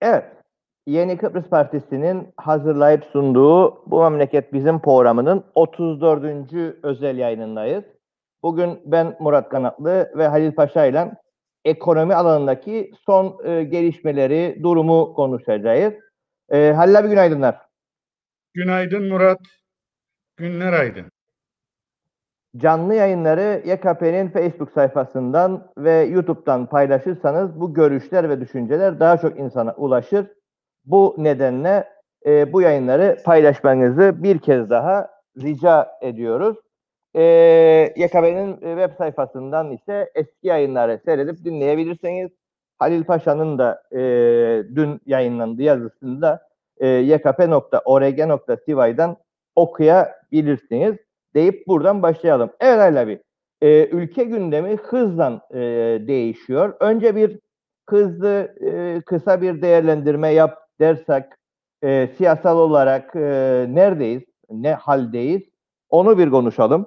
Evet. Yeni Kıbrıs Partisi'nin hazırlayıp sunduğu Bu Memleket Bizim programının 34. özel yayınındayız. Bugün ben Murat Kanatlı ve Halil Paşa ile ekonomi alanındaki son e, gelişmeleri, durumu konuşacağız. E, Halil abi günaydınlar. Günaydın Murat. Günler aydın. Canlı yayınları YKP'nin Facebook sayfasından ve YouTube'dan paylaşırsanız bu görüşler ve düşünceler daha çok insana ulaşır. Bu nedenle e, bu yayınları paylaşmanızı bir kez daha rica ediyoruz. E, YKP'nin web sayfasından ise eski yayınları seyredip dinleyebilirsiniz. Halil Paşa'nın da e, dün yayınlandığı yazısında e, ykp.org.tv'den okuyabilirsiniz deyip buradan başlayalım. Evet Ali abi, e, ülke gündemi hızla e, değişiyor. Önce bir hızlı, e, kısa bir değerlendirme yap dersek, e, siyasal olarak e, neredeyiz, ne haldeyiz onu bir konuşalım.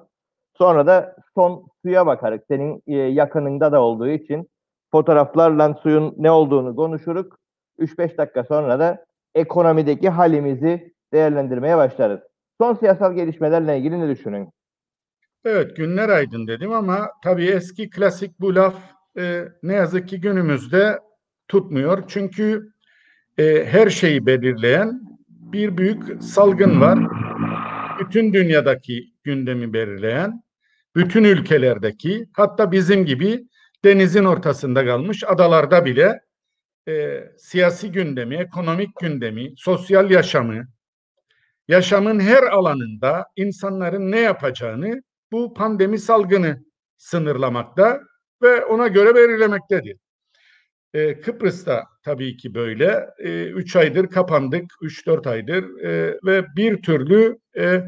Sonra da son suya bakarak senin e, yakınında da olduğu için fotoğraflarla suyun ne olduğunu konuşuruk. 3-5 dakika sonra da ekonomideki halimizi değerlendirmeye başlarız. Son siyasal gelişmelerle ilgili ne düşünün? Evet günler aydın dedim ama tabii eski klasik bu laf e, ne yazık ki günümüzde tutmuyor. Çünkü e, her şeyi belirleyen bir büyük salgın var. Bütün dünyadaki gündemi belirleyen, bütün ülkelerdeki hatta bizim gibi denizin ortasında kalmış adalarda bile e, siyasi gündemi, ekonomik gündemi, sosyal yaşamı, yaşamın her alanında insanların ne yapacağını bu pandemi salgını sınırlamakta ve ona göre belirlemektedir. Ee, Kıbrıs'ta tabii ki böyle. Ee, üç aydır kapandık, üç dört aydır ee, ve bir türlü e,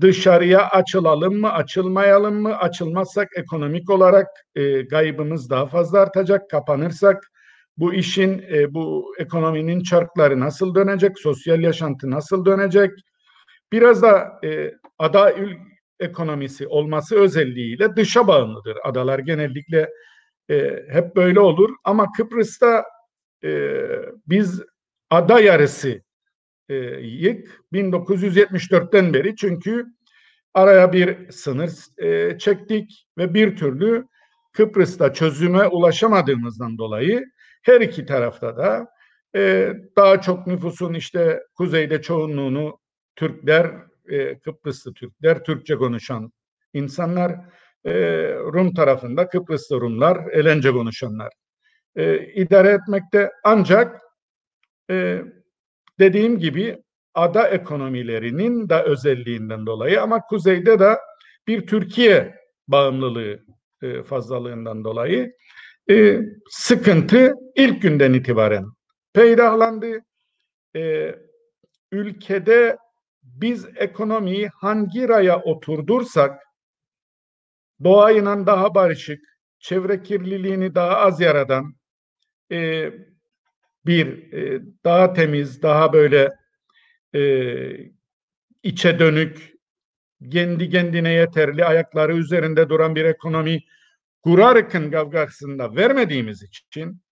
dışarıya açılalım mı, açılmayalım mı, açılmazsak ekonomik olarak e, gaybımız daha fazla artacak, kapanırsak bu işin, e, bu ekonominin çarkları nasıl dönecek, sosyal yaşantı nasıl dönecek? Biraz da e, ada ekonomisi olması özelliğiyle dışa bağımlıdır. Adalar genellikle e, hep böyle olur ama Kıbrıs'ta e, biz ada yarısı e, yık 1974'ten beri çünkü araya bir sınır e, çektik ve bir türlü Kıbrıs'ta çözüme ulaşamadığımızdan dolayı her iki tarafta da e, daha çok nüfusun işte kuzeyde çoğunluğunu Türkler, e, Kıbrıslı Türkler, Türkçe konuşan insanlar, e, Rum tarafında Kıbrıslı Rumlar, Elence konuşanlar e, idare etmekte. Ancak e, dediğim gibi ada ekonomilerinin de özelliğinden dolayı ama kuzeyde de bir Türkiye bağımlılığı e, fazlalığından dolayı e, sıkıntı ilk günden itibaren peydahlandı. E, ülkede biz ekonomiyi hangi raya oturdursak doğayla daha barışık, çevre kirliliğini daha az yaradan e, bir e, daha temiz, daha böyle e, içe dönük, kendi kendine yeterli ayakları üzerinde duran bir ekonomi Kurark'ın kavgasında vermediğimiz için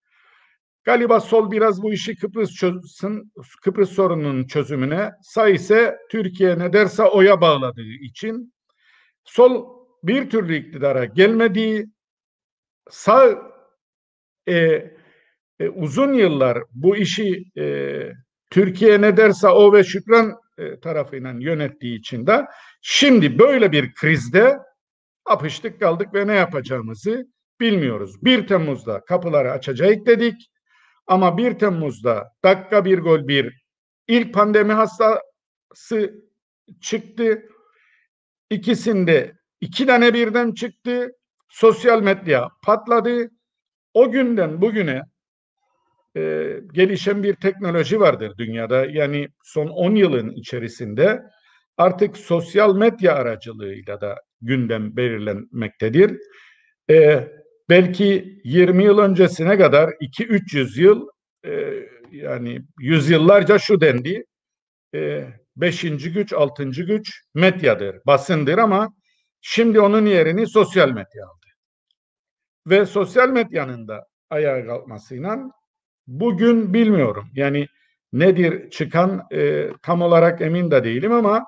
galiba sol biraz bu işi Kıbrıs çözsün, Kıbrıs sorununun çözümüne sağ ise Türkiye ne derse oya bağladığı için sol bir türlü iktidara gelmediği sağ e, e, uzun yıllar bu işi e, Türkiye ne derse o ve Şükran e, tarafıyla yönettiği için de şimdi böyle bir krizde apıştık kaldık ve ne yapacağımızı bilmiyoruz. 1 Temmuz'da kapıları açacak dedik ama 1 Temmuz'da dakika bir gol bir ilk pandemi hastası çıktı. İkisinde iki tane birden çıktı. Sosyal medya patladı. O günden bugüne e, gelişen bir teknoloji vardır dünyada. Yani son 10 yılın içerisinde artık sosyal medya aracılığıyla da gündem belirlenmektedir. E, belki 20 yıl öncesine kadar 2-300 yıl e, yani yüzyıllarca şu dendi. E, beşinci güç, altıncı güç medyadır, basındır ama şimdi onun yerini sosyal medya aldı. Ve sosyal medyanın da ayağa kalkmasıyla bugün bilmiyorum. Yani nedir çıkan e, tam olarak emin de değilim ama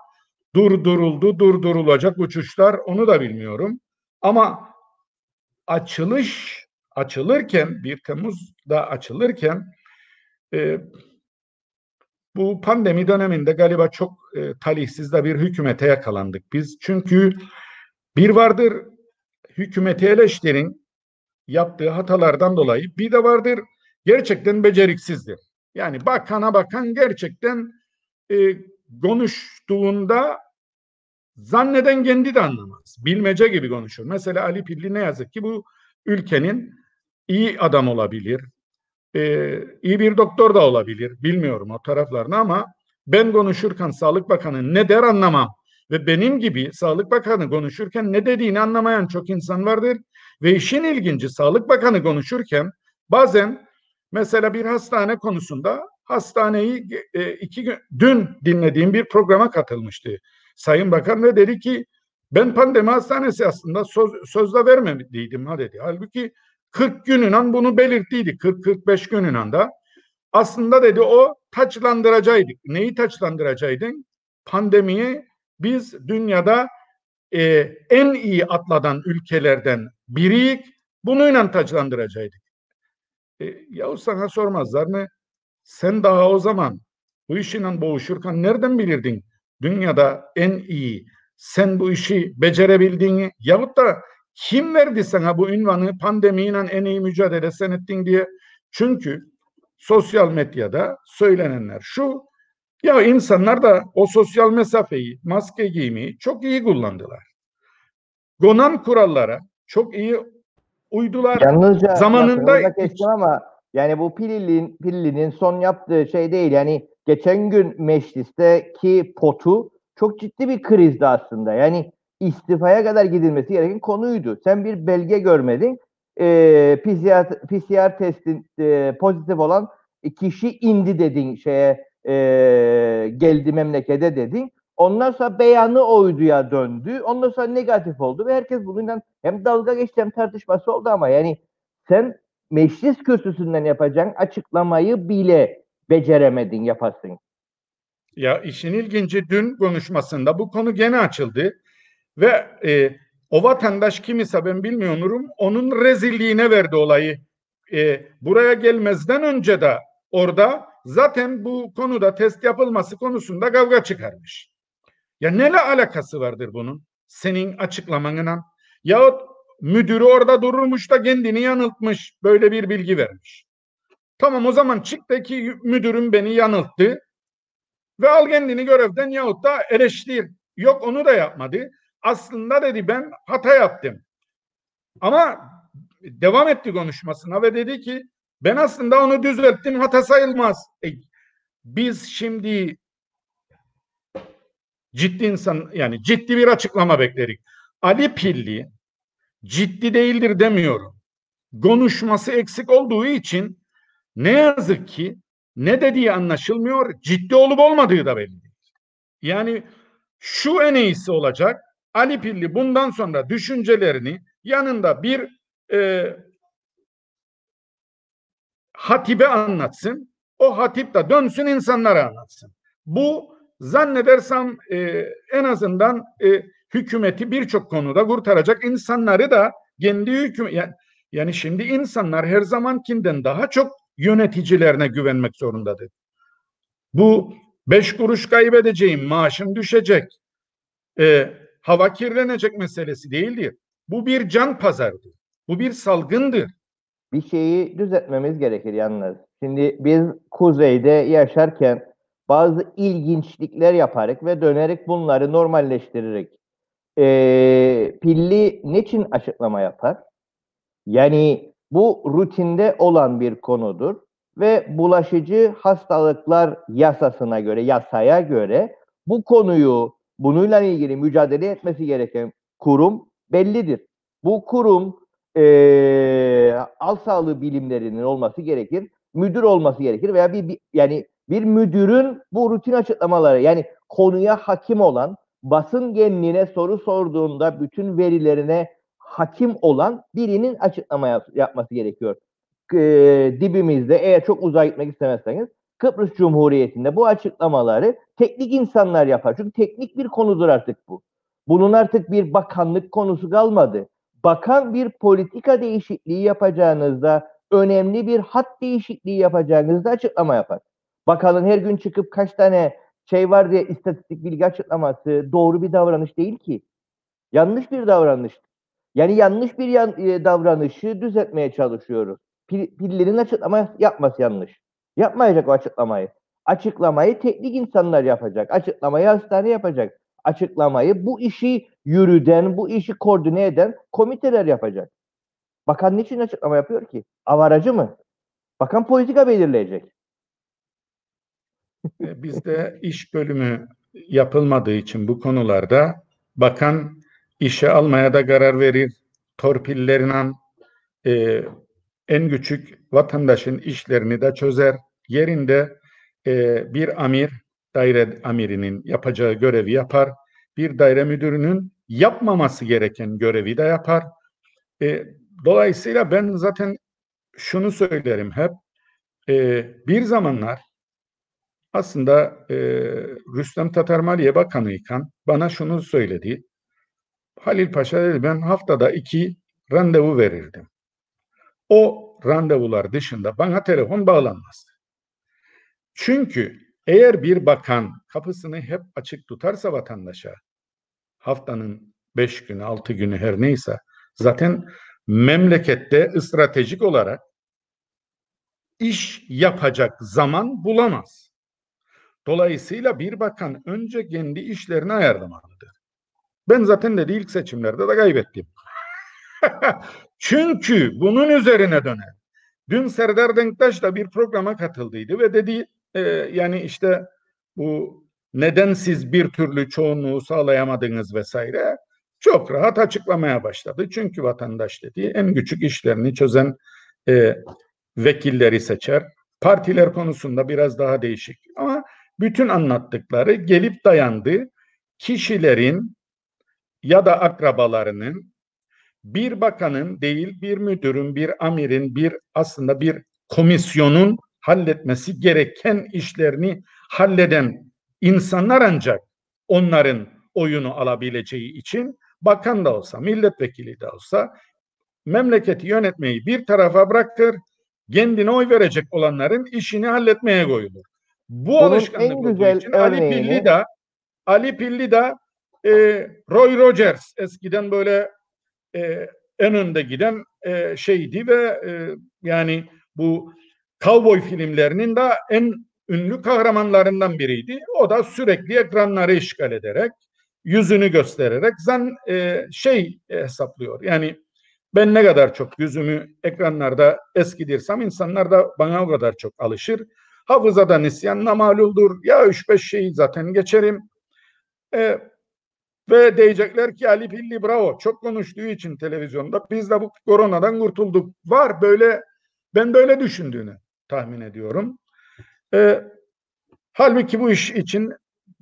durduruldu, durdurulacak uçuşlar onu da bilmiyorum. Ama açılış açılırken 1 Temmuz'da açılırken e, bu pandemi döneminde galiba çok e, talihsiz de bir hükümete yakalandık biz. Çünkü bir vardır hükümeti eleştirin yaptığı hatalardan dolayı bir de vardır gerçekten beceriksizdir. Yani bakana bakan gerçekten e, konuştuğunda zanneden kendi de anlamaz. Bilmece gibi konuşur. Mesela Ali Pilli ne yazık ki bu ülkenin iyi adam olabilir, e, iyi bir doktor da olabilir. Bilmiyorum o taraflarını ama ben konuşurken Sağlık Bakanı ne der anlamam. Ve benim gibi Sağlık Bakanı konuşurken ne dediğini anlamayan çok insan vardır. Ve işin ilginci Sağlık Bakanı konuşurken bazen mesela bir hastane konusunda hastaneyi e, iki gün dün dinlediğim bir programa katılmıştı. Sayın Bakan ve dedi ki ben pandemi hastanesi aslında söz, sözde vermediydim ha dedi. Halbuki 40 gününden bunu belirttiydi. 40-45 gününden da. Aslında dedi o taçlandıracaydık. Neyi taçlandıracaydın? Pandemiyi biz dünyada e, en iyi atladan ülkelerden biriyik. Bununla taçlandıracaydık. E, yahu sana sormazlar mı? Sen daha o zaman bu işinle boğuşurken nereden bilirdin dünyada en iyi sen bu işi becerebildiğini yahut da kim verdi sana bu ünvanı pandemiyle en iyi mücadele sen ettin diye? Çünkü sosyal medyada söylenenler şu, ya insanlar da o sosyal mesafeyi, maske giymeyi çok iyi kullandılar. Gonan kurallara çok iyi uydular. Yalnızca zamanında ama yani bu Pilili'nin Pilili'nin son yaptığı şey değil. Yani geçen gün meclisteki potu çok ciddi bir krizdi aslında. Yani istifaya kadar gidilmesi gereken konuydu. Sen bir belge görmedin. E, PCR, PCR testin e, pozitif olan kişi indi dedin şeye e, geldi memlekete dedin. Ondan sonra beyanı oyduya döndü. Ondan sonra negatif oldu ve herkes bununla hem dalga geçti hem tartışması oldu ama yani sen meclis kürsüsünden yapacağın açıklamayı bile beceremedin yapasın. Ya işin ilginci dün konuşmasında bu konu gene açıldı. Ve e, o vatandaş kim ise ben bilmiyorum onun rezilliğine verdi olayı. E, buraya gelmezden önce de orada zaten bu konuda test yapılması konusunda kavga çıkarmış. Ya ne alakası vardır bunun? Senin açıklamanla. Yahut müdürü orada dururmuş da kendini yanıltmış. Böyle bir bilgi vermiş. Tamam o zaman çık de ki müdürüm beni yanılttı. Ve al kendini görevden yahut da eleştir. Yok onu da yapmadı aslında dedi ben hata yaptım. Ama devam etti konuşmasına ve dedi ki ben aslında onu düzelttim hata sayılmaz. E, biz şimdi ciddi insan yani ciddi bir açıklama bekledik. Ali Pilli ciddi değildir demiyorum. Konuşması eksik olduğu için ne yazık ki ne dediği anlaşılmıyor, ciddi olup olmadığı da belli değil. Yani şu en iyisi olacak. Ali Pilli bundan sonra düşüncelerini yanında bir e, hatibe anlatsın. O hatip de dönsün insanlara anlatsın. Bu zannedersem e, en azından e, hükümeti birçok konuda kurtaracak insanları da kendi hüküm yani, yani şimdi insanlar her zamankinden daha çok yöneticilerine güvenmek zorundadır. Bu beş kuruş kaybedeceğim, maaşım düşecek. E, hava kirlenecek meselesi değildir. Bu bir can pazarıdır. Bu bir salgındır. Bir şeyi düzeltmemiz gerekir yalnız. Şimdi biz kuzeyde yaşarken bazı ilginçlikler yaparak ve dönerek bunları normalleştirerek e, pilli niçin açıklama yapar? Yani bu rutinde olan bir konudur ve bulaşıcı hastalıklar yasasına göre, yasaya göre bu konuyu bununla ilgili mücadele etmesi gereken kurum bellidir. Bu kurum e, alt sağlığı bilimlerinin olması gerekir, müdür olması gerekir veya bir, bir yani bir müdürün bu rutin açıklamaları yani konuya hakim olan, basın genliğine soru sorduğunda bütün verilerine hakim olan birinin açıklama yap- yapması gerekiyor. e, dibimizde eğer çok uzağa gitmek istemezseniz Kıbrıs Cumhuriyeti'nde bu açıklamaları teknik insanlar yapar. Çünkü teknik bir konudur artık bu. Bunun artık bir bakanlık konusu kalmadı. Bakan bir politika değişikliği yapacağınızda, önemli bir hat değişikliği yapacağınızda açıklama yapar. Bakanın her gün çıkıp kaç tane şey var diye istatistik bilgi açıklaması doğru bir davranış değil ki. Yanlış bir davranış. Yani yanlış bir yan, e, davranışı düzeltmeye çalışıyoruz. Pil, pillerin açıklama yapması yanlış. Yapmayacak o açıklamayı. Açıklamayı teknik insanlar yapacak. Açıklamayı hastane yapacak. Açıklamayı bu işi yürüden, bu işi koordine eden komiteler yapacak. Bakan niçin açıklama yapıyor ki? Avaracı mı? Bakan politika belirleyecek. E, Bizde iş bölümü yapılmadığı için bu konularda bakan işe almaya da karar verir. Torpillerinden e, en küçük vatandaşın işlerini de çözer. Yerinde e, bir amir, daire amirinin yapacağı görevi yapar. Bir daire müdürünün yapmaması gereken görevi de yapar. E, dolayısıyla ben zaten şunu söylerim hep. E, bir zamanlar aslında e, Rüstem Tatar Maliye Bakanı iken bana şunu söyledi. Halil Paşa dedi ben haftada iki randevu verirdim. O randevular dışında bana telefon bağlanmazdı. Çünkü eğer bir bakan kapısını hep açık tutarsa vatandaşa haftanın beş günü, altı günü her neyse zaten memlekette stratejik olarak iş yapacak zaman bulamaz. Dolayısıyla bir bakan önce kendi işlerini ayarlamalıdır. Ben zaten de ilk seçimlerde de kaybettim. Çünkü bunun üzerine döner. Dün Serdar Denktaş da bir programa katıldıydı ve dedi e, yani işte bu neden siz bir türlü çoğunluğu sağlayamadınız vesaire çok rahat açıklamaya başladı. Çünkü vatandaş dedi en küçük işlerini çözen e, vekilleri seçer. Partiler konusunda biraz daha değişik ama bütün anlattıkları gelip dayandı kişilerin ya da akrabalarının bir bakanın değil bir müdürün, bir amirin, bir aslında bir komisyonun halletmesi gereken işlerini halleden insanlar ancak onların oyunu alabileceği için bakan da olsa, milletvekili de olsa memleketi yönetmeyi bir tarafa bırakır, kendine oy verecek olanların işini halletmeye koyulur. Bu Bunun alışkanlık en güzel için Ali örneğini- Pilli de Ali Pilli de e, Roy Rogers eskiden böyle e, en önde giden e, şeydi ve e, yani bu cowboy filmlerinin de en ünlü kahramanlarından biriydi. O da sürekli ekranları işgal ederek, yüzünü göstererek zan e, şey hesaplıyor. Yani ben ne kadar çok yüzümü ekranlarda eskidirsem insanlar da bana o kadar çok alışır. Hafızadan isyan namaluldur. Ya üç beş şeyi zaten geçerim. E, ve diyecekler ki Ali Pilli bravo çok konuştuğu için televizyonda biz de bu koronadan kurtulduk. Var böyle ben böyle düşündüğünü tahmin ediyorum. E, halbuki bu iş için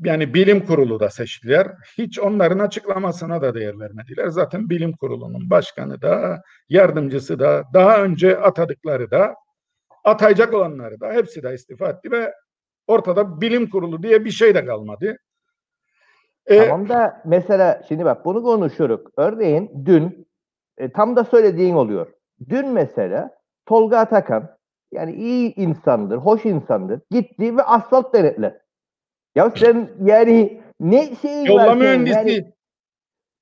yani bilim kurulu da seçtiler. Hiç onların açıklamasına da değer vermediler. Zaten bilim kurulunun başkanı da yardımcısı da daha önce atadıkları da atayacak olanları da hepsi de istifa etti ve ortada bilim kurulu diye bir şey de kalmadı. E, Tamam da mesela şimdi bak bunu konuşuruz. Örneğin dün e, tam da söylediğin oluyor. Dün mesela Tolga Atakan yani iyi insandır, hoş insandır. Gitti ve asfalt denetler. Ya sen yani ne var yolla mühendisi Yani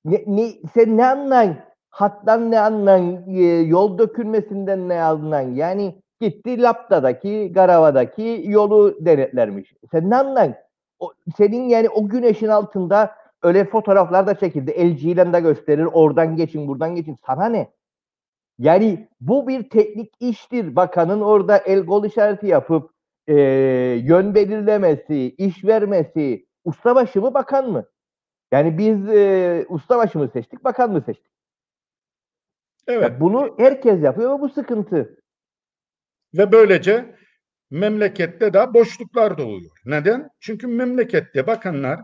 ne, ne, sen ne anlan? Hattan ne anlan? e, yol dökülmesinden ne anlan? Yani gitti Lapta'daki, Garava'daki yolu denetlermiş. Sen ne anlan? O, senin yani o güneşin altında öyle fotoğraflar da çekildi. LG ile de gösterir. Oradan geçin, buradan geçin. Sana ne? Yani bu bir teknik iştir. Bakanın orada el gol işareti yapıp e, yön belirlemesi, iş vermesi. Ustabaşı mı, bakan mı? Yani biz e, ustabaşı mı seçtik, bakan mı seçtik? evet Ya bunu herkes yapıyor ve bu sıkıntı. Ve böylece memlekette de boşluklar doğuyor. Neden? Çünkü memlekette bakanlar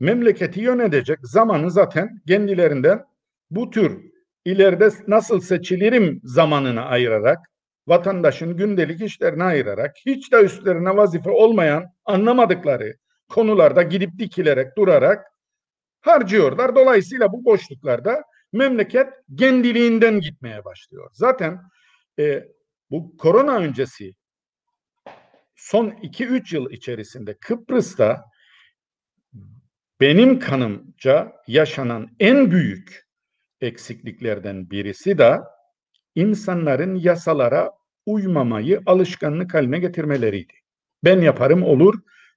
memleketi yönetecek zamanı zaten kendilerinden bu tür ileride nasıl seçilirim zamanını ayırarak vatandaşın gündelik işlerine ayırarak hiç de üstlerine vazife olmayan anlamadıkları konularda gidip dikilerek durarak harcıyorlar. Dolayısıyla bu boşluklarda memleket kendiliğinden gitmeye başlıyor. Zaten e, bu korona öncesi son 2-3 yıl içerisinde Kıbrıs'ta benim kanımca yaşanan en büyük eksikliklerden birisi de insanların yasalara uymamayı alışkanlık haline getirmeleriydi. Ben yaparım olur.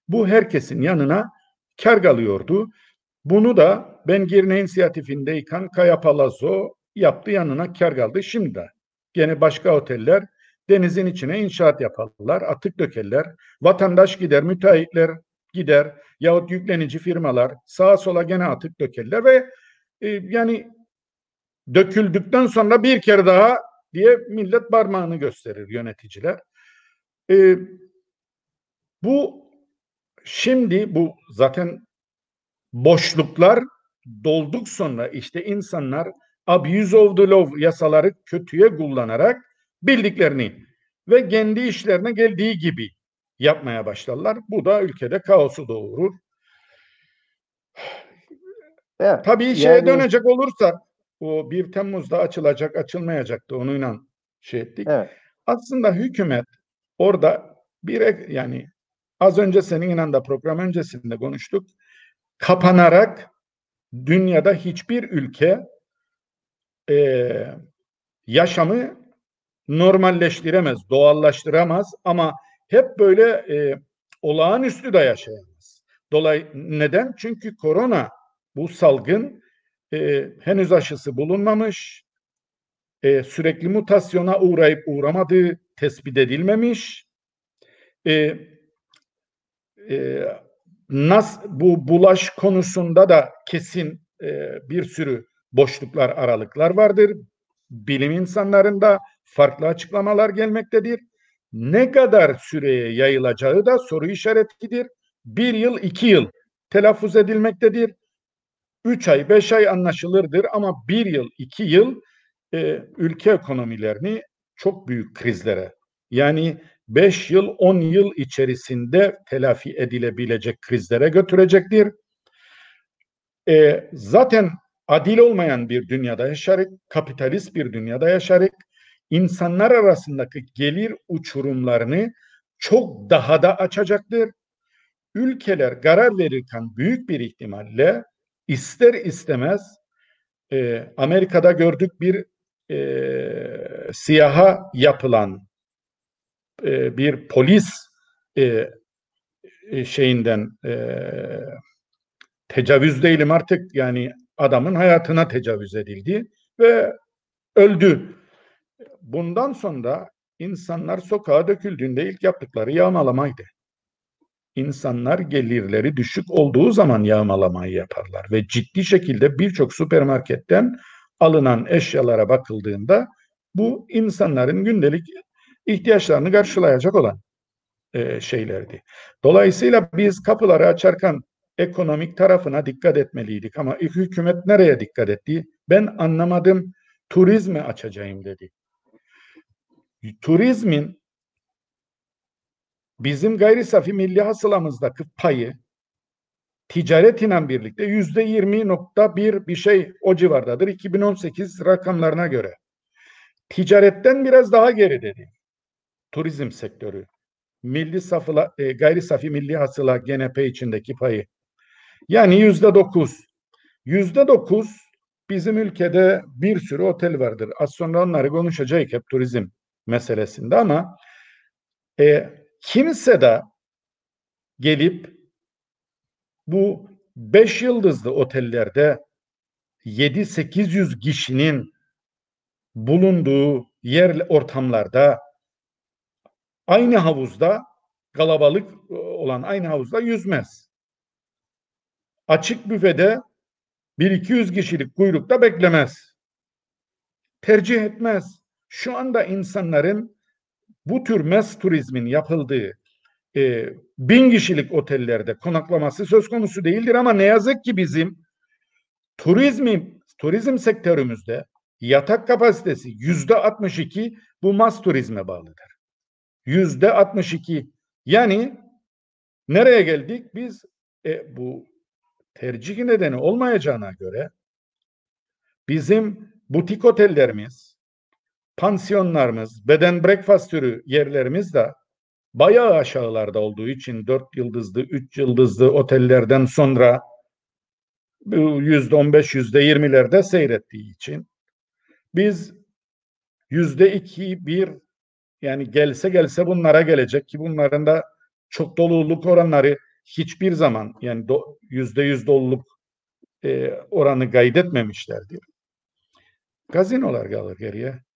Bu herkesin yanına kar kalıyordu. Bunu da ben Girne inisiyatifindeyken Kaya Palazzo yaptı yanına kar kaldı. Şimdi de gene başka oteller denizin içine inşaat yaparlar, atık dökerler. Vatandaş gider, müteahhitler gider yahut yüklenici firmalar sağa sola gene atık dökerler ve e, yani döküldükten sonra bir kere daha diye millet parmağını gösterir yöneticiler. E, bu şimdi bu zaten boşluklar dolduk sonra işte insanlar abuse of the law yasaları kötüye kullanarak bildiklerini ve kendi işlerine geldiği gibi yapmaya başlarlar. Bu da ülkede kaosu doğurur. Evet. Tabii şeye Yani- dönecek olursak o 1 Temmuz'da açılacak açılmayacaktı onunla şey ettik. Evet. Aslında hükümet orada bir yani az önce seninle de program öncesinde konuştuk. Kapanarak dünyada hiçbir ülke eee, yaşamı normalleştiremez, doğallaştıramaz ama hep böyle eee, olağanüstü de yaşayamaz. Dolay neden? Çünkü korona bu salgın eee, henüz aşısı bulunmamış, eee, sürekli mutasyona uğrayıp uğramadığı tespit edilmemiş. Eee e, nas bu bulaş konusunda da kesin e, bir sürü boşluklar, aralıklar vardır. Bilim insanlarında farklı açıklamalar gelmektedir. Ne kadar süreye yayılacağı da soru işaretidir. Bir yıl, iki yıl telaffuz edilmektedir. Üç ay, beş ay anlaşılırdır ama bir yıl, iki yıl e, ülke ekonomilerini çok büyük krizlere yani 5 yıl 10 yıl içerisinde telafi edilebilecek krizlere götürecektir. E, zaten adil olmayan bir dünyada yaşarık, kapitalist bir dünyada yaşarık. İnsanlar arasındaki gelir uçurumlarını çok daha da açacaktır. Ülkeler karar verirken büyük bir ihtimalle ister istemez e, Amerika'da gördük bir e, siyaha yapılan e, bir polis e, e, şeyinden e, tecavüz değilim artık yani adamın hayatına tecavüz edildi ve öldü. Bundan sonra insanlar sokağa döküldüğünde ilk yaptıkları yağmalamaydı. İnsanlar gelirleri düşük olduğu zaman yağmalamayı yaparlar ve ciddi şekilde birçok süpermarketten alınan eşyalara bakıldığında bu insanların gündelik ihtiyaçlarını karşılayacak olan e, şeylerdi. Dolayısıyla biz kapıları açarken ekonomik tarafına dikkat etmeliydik ama hükümet nereye dikkat etti? Ben anlamadım. Turizmi açacağım dedi. Turizmin bizim gayri safi milli hasılamızdaki payı ticaret ile birlikte yüzde yirmi nokta bir bir şey o civardadır 2018 rakamlarına göre. Ticaretten biraz daha geri dedi turizm sektörü, milli safıla, e, gayri safi milli hasıla GNP içindeki payı. Yani yüzde dokuz. Yüzde dokuz bizim ülkede bir sürü otel vardır. Az sonra onları konuşacağız hep turizm meselesinde ama e, kimse de gelip bu beş yıldızlı otellerde 7-800 kişinin bulunduğu yer ortamlarda aynı havuzda kalabalık e, olan aynı havuzda yüzmez. Açık büfede 1-200 kişilik kuyrukta beklemez. Tercih etmez. Şu anda insanların bu tür mes turizmin yapıldığı e, bin kişilik otellerde konaklaması söz konusu değildir ama ne yazık ki bizim turizmi turizm sektörümüzde yatak kapasitesi yüzde 62 bu mas turizme bağlıdır. Yüzde 62. Yani nereye geldik? Biz e, bu tercih nedeni olmayacağına göre bizim butik otellerimiz, pansiyonlarımız, beden breakfast türü yerlerimiz de bayağı aşağılarda olduğu için 4 yıldızlı, 3 yıldızlı otellerden sonra yüzde 15, yüzde 20'lerde seyrettiği için biz yüzde 2, 1 yani gelse gelse bunlara gelecek ki bunların da çok doluluk oranları hiçbir zaman yani yüzde yüz doluluk e, oranı kaydetmemişlerdir. Gazinolar kalır geriye.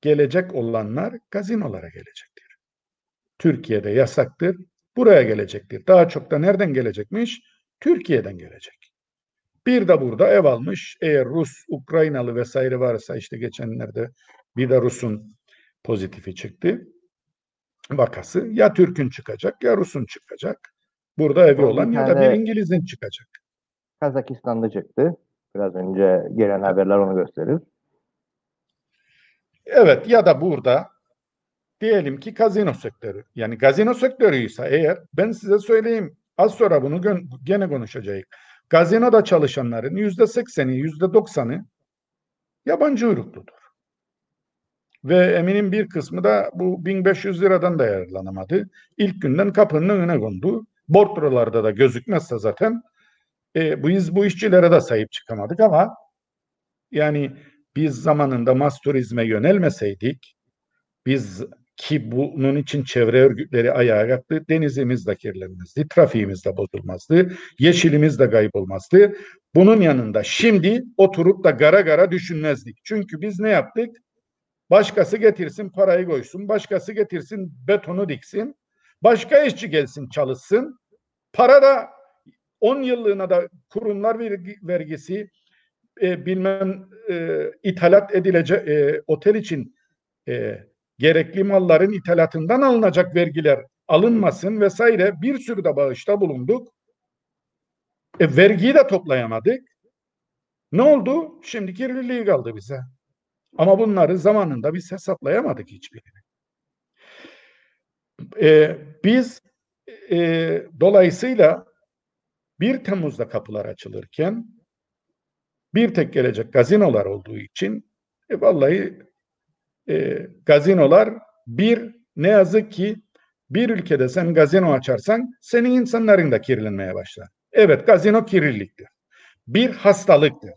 Gelecek olanlar gazinolara gelecektir. Türkiye'de yasaktır. Buraya gelecektir. Daha çok da nereden gelecekmiş? Türkiye'den gelecek. Bir de burada ev almış. Eğer Rus, Ukraynalı vesaire varsa işte geçenlerde bir de Rus'un pozitifi çıktı. Vakası ya Türk'ün çıkacak ya Rus'un çıkacak. Burada evi olan ya da bir İngiliz'in çıkacak. Kazakistan'da çıktı. Biraz önce gelen haberler onu gösterir. Evet ya da burada diyelim ki gazino sektörü. Yani gazino sektörüyse eğer ben size söyleyeyim az sonra bunu gene konuşacağız. Gazinoda çalışanların yüzde sekseni, yüzde doksanı yabancı uyrukludur. Ve eminim bir kısmı da bu 1500 liradan da yararlanamadı. İlk günden kapının önüne kondu. Bordrolarda da gözükmezse zaten e, biz bu işçilere de sahip çıkamadık ama yani biz zamanında mas turizme yönelmeseydik biz ki bunun için çevre örgütleri ayağa kalktı. Denizimiz de kirlenmezdi, trafiğimiz de bozulmazdı, yeşilimiz de kaybolmazdı. Bunun yanında şimdi oturup da gara gara düşünmezdik. Çünkü biz ne yaptık? Başkası getirsin parayı koysun, başkası getirsin betonu diksin, başka işçi gelsin çalışsın. Para da 10 yıllığına da kurumlar vergi, vergisi, e, bilmem e, ithalat edilecek e, otel için e, gerekli malların ithalatından alınacak vergiler alınmasın vesaire bir sürü de bağışta bulunduk. E, vergiyi de toplayamadık. Ne oldu? Şimdi kirliliği kaldı bize. Ama bunları zamanında biz hesaplayamadık hiçbirini. E, biz e, dolayısıyla 1 Temmuz'da kapılar açılırken bir tek gelecek gazinolar olduğu için e, vallahi e, gazinolar bir ne yazık ki bir ülkede sen gazino açarsan senin insanların da kirlenmeye başlar. Evet gazino kirliliktir. Bir hastalıktır.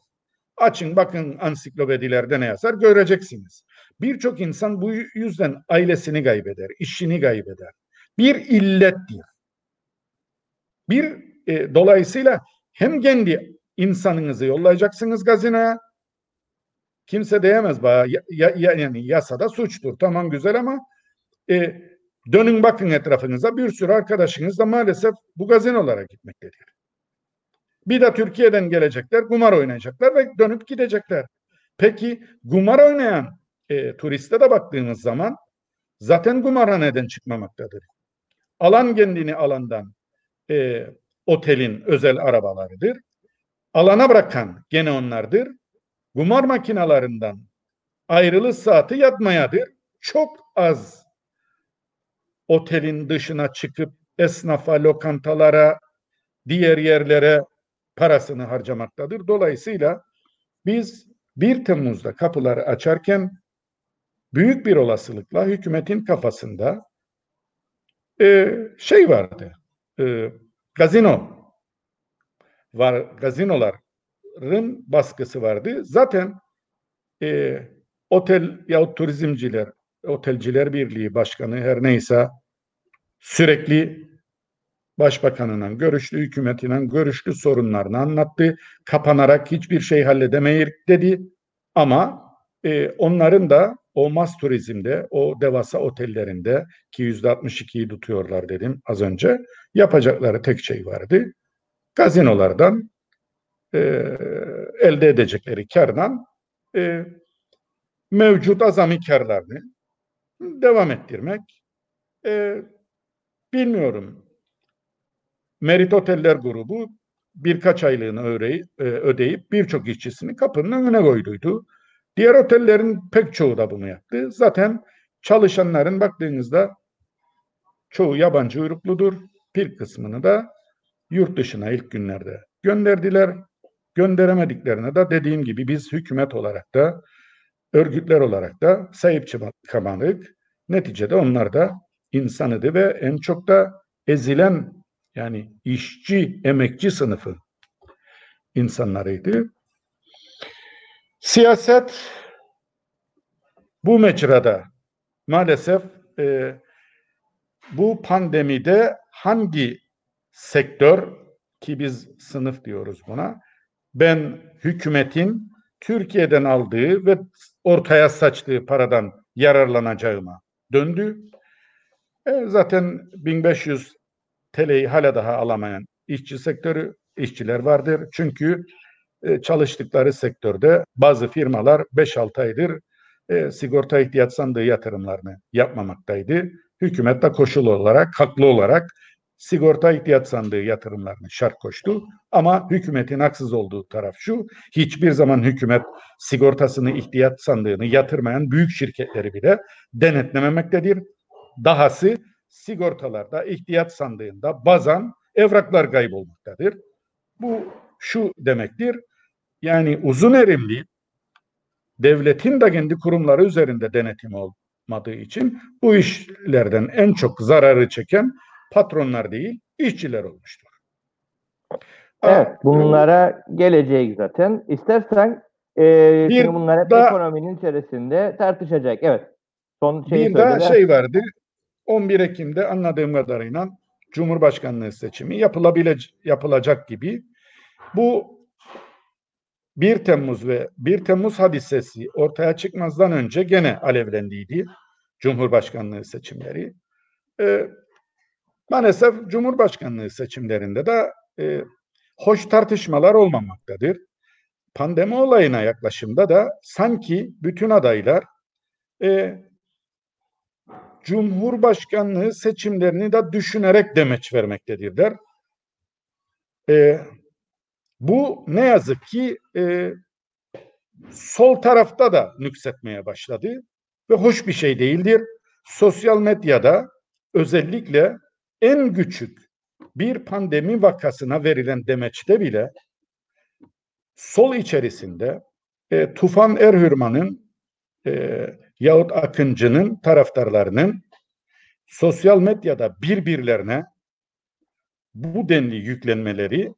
Açın bakın ansiklopedilerde ne yazar göreceksiniz. Birçok insan bu yüzden ailesini kaybeder, işini kaybeder. Bir illettir. Bir e, dolayısıyla hem kendi insanınızı yollayacaksınız gazinoya. Kimse diyemez bana ya, ya, yani yasada suçtur. Tamam güzel ama e, dönün bakın etrafınıza bir sürü arkadaşınız da maalesef bu gazinolara gitmektedir. Bir de Türkiye'den gelecekler, kumar oynayacaklar ve dönüp gidecekler. Peki kumar oynayan e, turiste de baktığımız zaman zaten kumarhaneden çıkmamaktadır. Alan kendini alandan e, otelin özel arabalarıdır. Alana bırakan gene onlardır. Kumar makinalarından ayrılış saati yatmayadır. Çok az otelin dışına çıkıp esnafa, lokantalara, diğer yerlere parasını harcamaktadır. Dolayısıyla biz 1 Temmuz'da kapıları açarken büyük bir olasılıkla hükümetin kafasında e, şey vardı. E, gazino var. Gazinoların baskısı vardı. Zaten e, otel yahut turizmciler, otelciler birliği başkanı her neyse sürekli başbakanıyla görüştü, hükümetiyle görüştü, sorunlarını anlattı. Kapanarak hiçbir şey halledemeyiz dedi. Ama e, onların da o mas turizmde, o devasa otellerinde ki yüzde 62'yi tutuyorlar dedim az önce. Yapacakları tek şey vardı. Gazinolardan e, elde edecekleri kardan e, mevcut azami karlarını devam ettirmek. E, bilmiyorum. Merit Oteller grubu birkaç aylığını öğreyip, e, ödeyip birçok işçisini kapının önüne koyduydu. Diğer otellerin pek çoğu da bunu yaptı. Zaten çalışanların baktığınızda çoğu yabancı uyrukludur. Bir kısmını da yurt dışına ilk günlerde gönderdiler. Gönderemediklerine de dediğim gibi biz hükümet olarak da örgütler olarak da sahip çıkamadık. Neticede onlar da insanıydı ve en çok da ezilen yani işçi, emekçi sınıfı insanlarıydı. Siyaset bu mecrada maalesef e, bu pandemide hangi sektör ki biz sınıf diyoruz buna ben hükümetin Türkiye'den aldığı ve ortaya saçtığı paradan yararlanacağıma döndü. E, zaten 1500 TL'yi hala daha alamayan işçi sektörü işçiler vardır. Çünkü e, çalıştıkları sektörde bazı firmalar 5-6 aydır e, sigorta ihtiyaç sandığı yatırımlarını yapmamaktaydı. Hükümet de koşul olarak, haklı olarak sigorta ihtiyaç sandığı yatırımlarını şart koştu. Ama hükümetin haksız olduğu taraf şu, hiçbir zaman hükümet sigortasını ihtiyaç sandığını yatırmayan büyük şirketleri bile denetlememektedir. Dahası sigortalarda ihtiyaç sandığında bazan evraklar kaybolmaktadır. Bu şu demektir, yani uzun erimli devletin de kendi kurumları üzerinde denetim olmadığı için bu işlerden en çok zararı çeken patronlar değil, işçiler olmuştur. Evet, bunlara gelecek zaten. İstersen e, Bir şimdi bunlar hep da- ekonominin içerisinde tartışacak. Evet. Son şeyi bir daha şey vardı. 11 Ekim'de anladığım kadarıyla Cumhurbaşkanlığı seçimi yapılabile yapılacak gibi. Bu 1 Temmuz ve 1 Temmuz hadisesi ortaya çıkmazdan önce gene alevlendiydi Cumhurbaşkanlığı seçimleri. Ee, maalesef Cumhurbaşkanlığı seçimlerinde de e, hoş tartışmalar olmamaktadır. Pandemi olayına yaklaşımda da sanki bütün adaylar e, Cumhurbaşkanlığı seçimlerini de düşünerek demeç vermektedirler. E, bu ne yazık ki e, sol tarafta da nüksetmeye başladı ve hoş bir şey değildir. Sosyal medyada özellikle en küçük bir pandemi vakasına verilen demeçte bile sol içerisinde e, Tufan Erhürman'ın e, yahut Akıncı'nın taraftarlarının sosyal medyada birbirlerine bu denli yüklenmeleri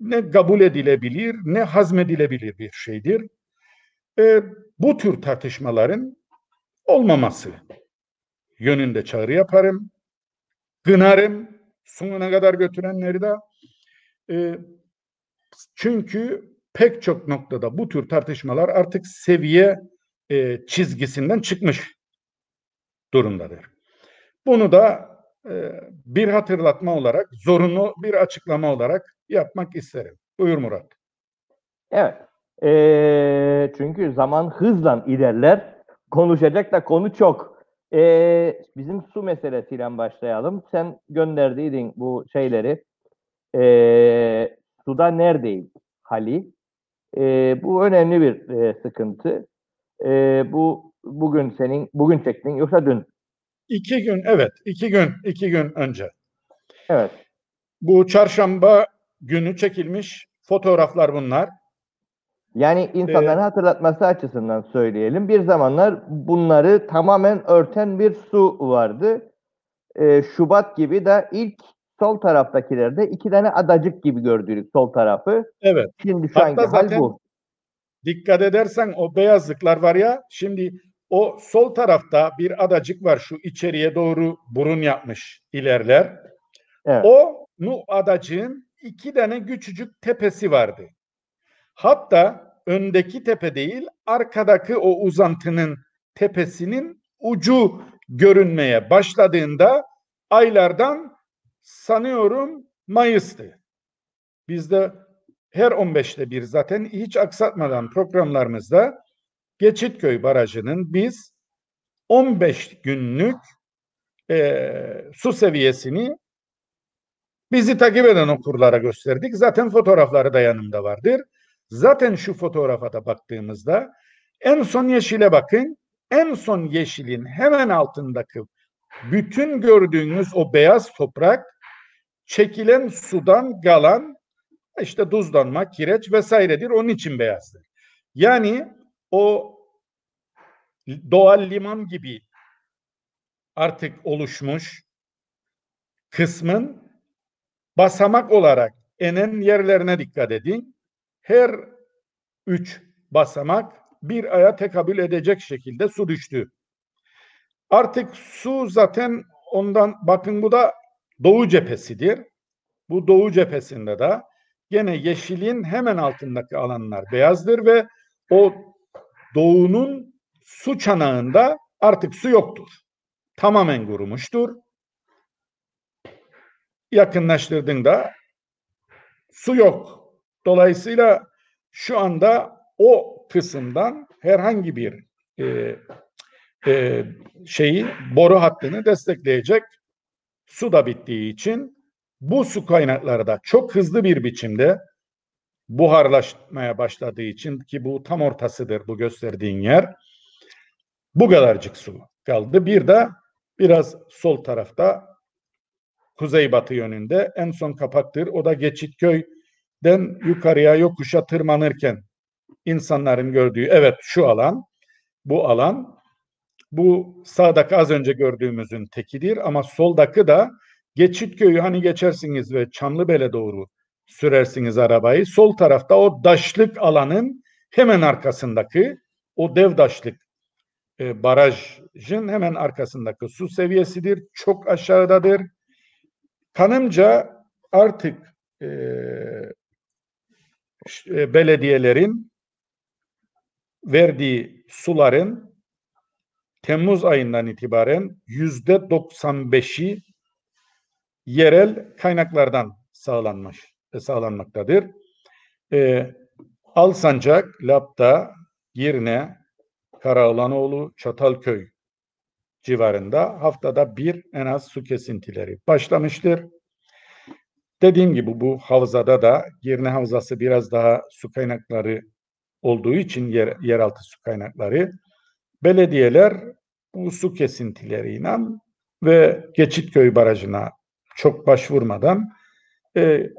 ne kabul edilebilir ne hazmedilebilir bir şeydir. E, bu tür tartışmaların olmaması yönünde çağrı yaparım. Gınarım sonuna kadar götürenleri de. E, çünkü pek çok noktada bu tür tartışmalar artık seviye e, çizgisinden çıkmış durumdadır. Bunu da e, bir hatırlatma olarak, zorunlu bir açıklama olarak yapmak isterim. Buyur Murat. Evet. Ee, çünkü zaman hızla ilerler. Konuşacak da konu çok. Ee, bizim su meselesiyle başlayalım. Sen gönderdiydin bu şeyleri. Ee, suda neredeyiz? Hali. Ee, bu önemli bir e, sıkıntı. Ee, bu bugün senin bugün çektin yoksa dün. İki gün, evet, iki gün, iki gün önce. Evet. Bu çarşamba günü çekilmiş fotoğraflar bunlar. Yani insanların hatırlatması açısından söyleyelim. Bir zamanlar bunları tamamen örten bir su vardı. Ee, Şubat gibi de ilk sol taraftakilerde iki tane adacık gibi gördük sol tarafı. Evet. Şimdi şu Hatta anki hal bu. Dikkat edersen o beyazlıklar var ya, şimdi o sol tarafta bir adacık var şu içeriye doğru burun yapmış ilerler. Evet. O nu adacığın iki tane küçücük tepesi vardı. Hatta öndeki tepe değil, arkadaki o uzantının tepesinin ucu görünmeye başladığında aylardan sanıyorum Mayıs'tı. Bizde her 15'te bir zaten hiç aksatmadan programlarımızda Geçitköy Barajı'nın biz 15 günlük e, su seviyesini bizi takip eden okurlara gösterdik. Zaten fotoğrafları da yanımda vardır. Zaten şu fotoğrafa da baktığımızda en son yeşile bakın. En son yeşilin hemen altındaki bütün gördüğünüz o beyaz toprak çekilen sudan galan işte tuzlanma, kireç vesairedir. Onun için beyazdır. Yani o doğal liman gibi artık oluşmuş kısmın basamak olarak enen yerlerine dikkat edin. Her üç basamak bir aya tekabül edecek şekilde su düştü. Artık su zaten ondan bakın bu da doğu cephesidir. Bu doğu cephesinde de gene yeşilin hemen altındaki alanlar beyazdır ve o doğunun su çanağında artık su yoktur. Tamamen kurumuştur. Yakınlaştırdığında su yok. Dolayısıyla şu anda o kısımdan herhangi bir e, e, şeyi boru hattını destekleyecek su da bittiği için bu su kaynakları da çok hızlı bir biçimde buharlaşmaya başladığı için ki bu tam ortasıdır bu gösterdiğin yer. Bu kadarcık su kaldı. Bir de biraz sol tarafta kuzeybatı yönünde en son kapaktır. O da Geçitköy'den yukarıya yokuşa tırmanırken insanların gördüğü evet şu alan bu alan bu sağdaki az önce gördüğümüzün tekidir ama soldaki da Geçitköy'ü hani geçersiniz ve Çamlıbel'e doğru sürersiniz arabayı. Sol tarafta o daşlık alanın hemen arkasındaki o dev daşlık e, barajın hemen arkasındaki su seviyesidir. Çok aşağıdadır. Kanımca artık e belediyelerin verdiği suların Temmuz ayından itibaren yüzde 95'i yerel kaynaklardan sağlanmış e, sağlanmaktadır. E, Alsancak, Lapta, Girne, Karaoğlanoğlu, Çatalköy civarında haftada bir en az su kesintileri başlamıştır. Dediğim gibi bu havzada da Girne Havzası biraz daha su kaynakları olduğu için yer, yeraltı su kaynakları belediyeler bu su kesintileriyle ve Geçitköy Barajı'na çok başvurmadan e,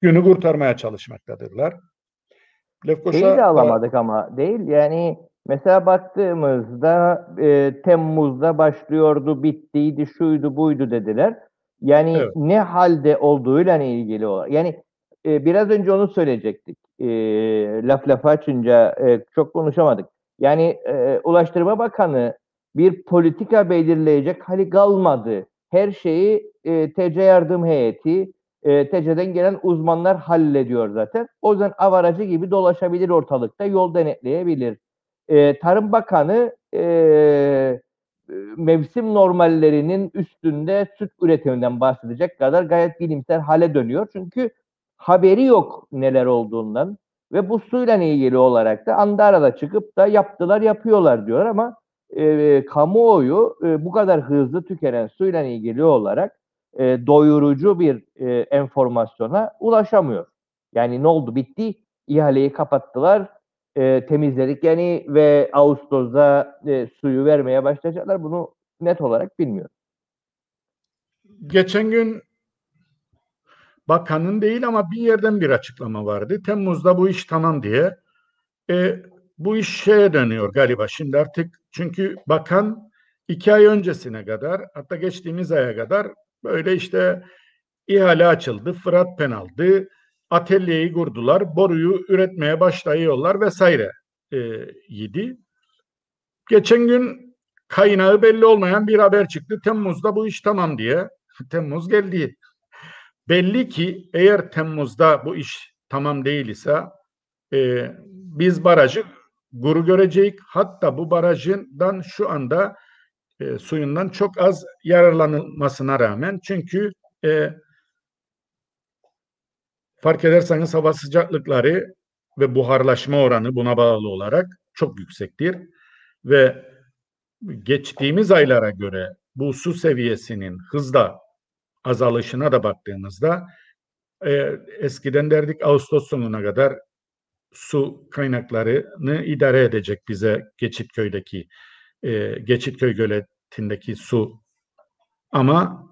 günü kurtarmaya çalışmaktadırlar. Lefkoşa Şeyi de alamadık ama değil yani mesela baktığımızda e, Temmuz'da başlıyordu bittiydi şuydu buydu dediler. Yani evet. ne halde olduğuyla ilgili olarak yani e, biraz önce onu söyleyecektik. E, laf lafa açınca e, çok konuşamadık. Yani e, Ulaştırma Bakanı bir politika belirleyecek hali kalmadı. Her şeyi e, TC yardım heyeti, e, TC'den gelen uzmanlar hallediyor zaten. O yüzden avaracı gibi dolaşabilir ortalıkta, yol denetleyebilir. E, Tarım Bakanı e, mevsim normallerinin üstünde süt üretiminden bahsedecek kadar gayet bilimsel hale dönüyor. Çünkü haberi yok neler olduğundan ve bu suyla ilgili olarak da Andara'da çıkıp da yaptılar yapıyorlar diyor ama e, kamuoyu e, bu kadar hızlı tükenen suyla ilgili olarak e, doyurucu bir e, enformasyona ulaşamıyor. Yani ne oldu bitti ihaleyi kapattılar e, temizledik yani ve Ağustos'da e, suyu vermeye başlayacaklar bunu net olarak bilmiyorum. Geçen gün bakanın değil ama bir yerden bir açıklama vardı. Temmuz'da bu iş tamam diye. E, bu iş şeye dönüyor galiba şimdi artık çünkü bakan iki ay öncesine kadar hatta geçtiğimiz aya kadar böyle işte ihale açıldı, Fırat penaldı, atölyeyi kurdular, boruyu üretmeye başlıyorlar vesaire e, yedi. Geçen gün kaynağı belli olmayan bir haber çıktı. Temmuz'da bu iş tamam diye. Temmuz geldi. Belli ki eğer Temmuz'da bu iş tamam değil ise e, biz barajı guru görecek. Hatta bu barajından şu anda e, suyundan çok az yararlanılmasına rağmen çünkü e, fark ederseniz hava sıcaklıkları ve buharlaşma oranı buna bağlı olarak çok yüksektir. Ve geçtiğimiz aylara göre bu su seviyesinin hızla azalışına da baktığımızda e, eskiden derdik Ağustos sonuna kadar su kaynaklarını idare edecek bize Geçitköy'deki e, Geçitköy göletindeki su. Ama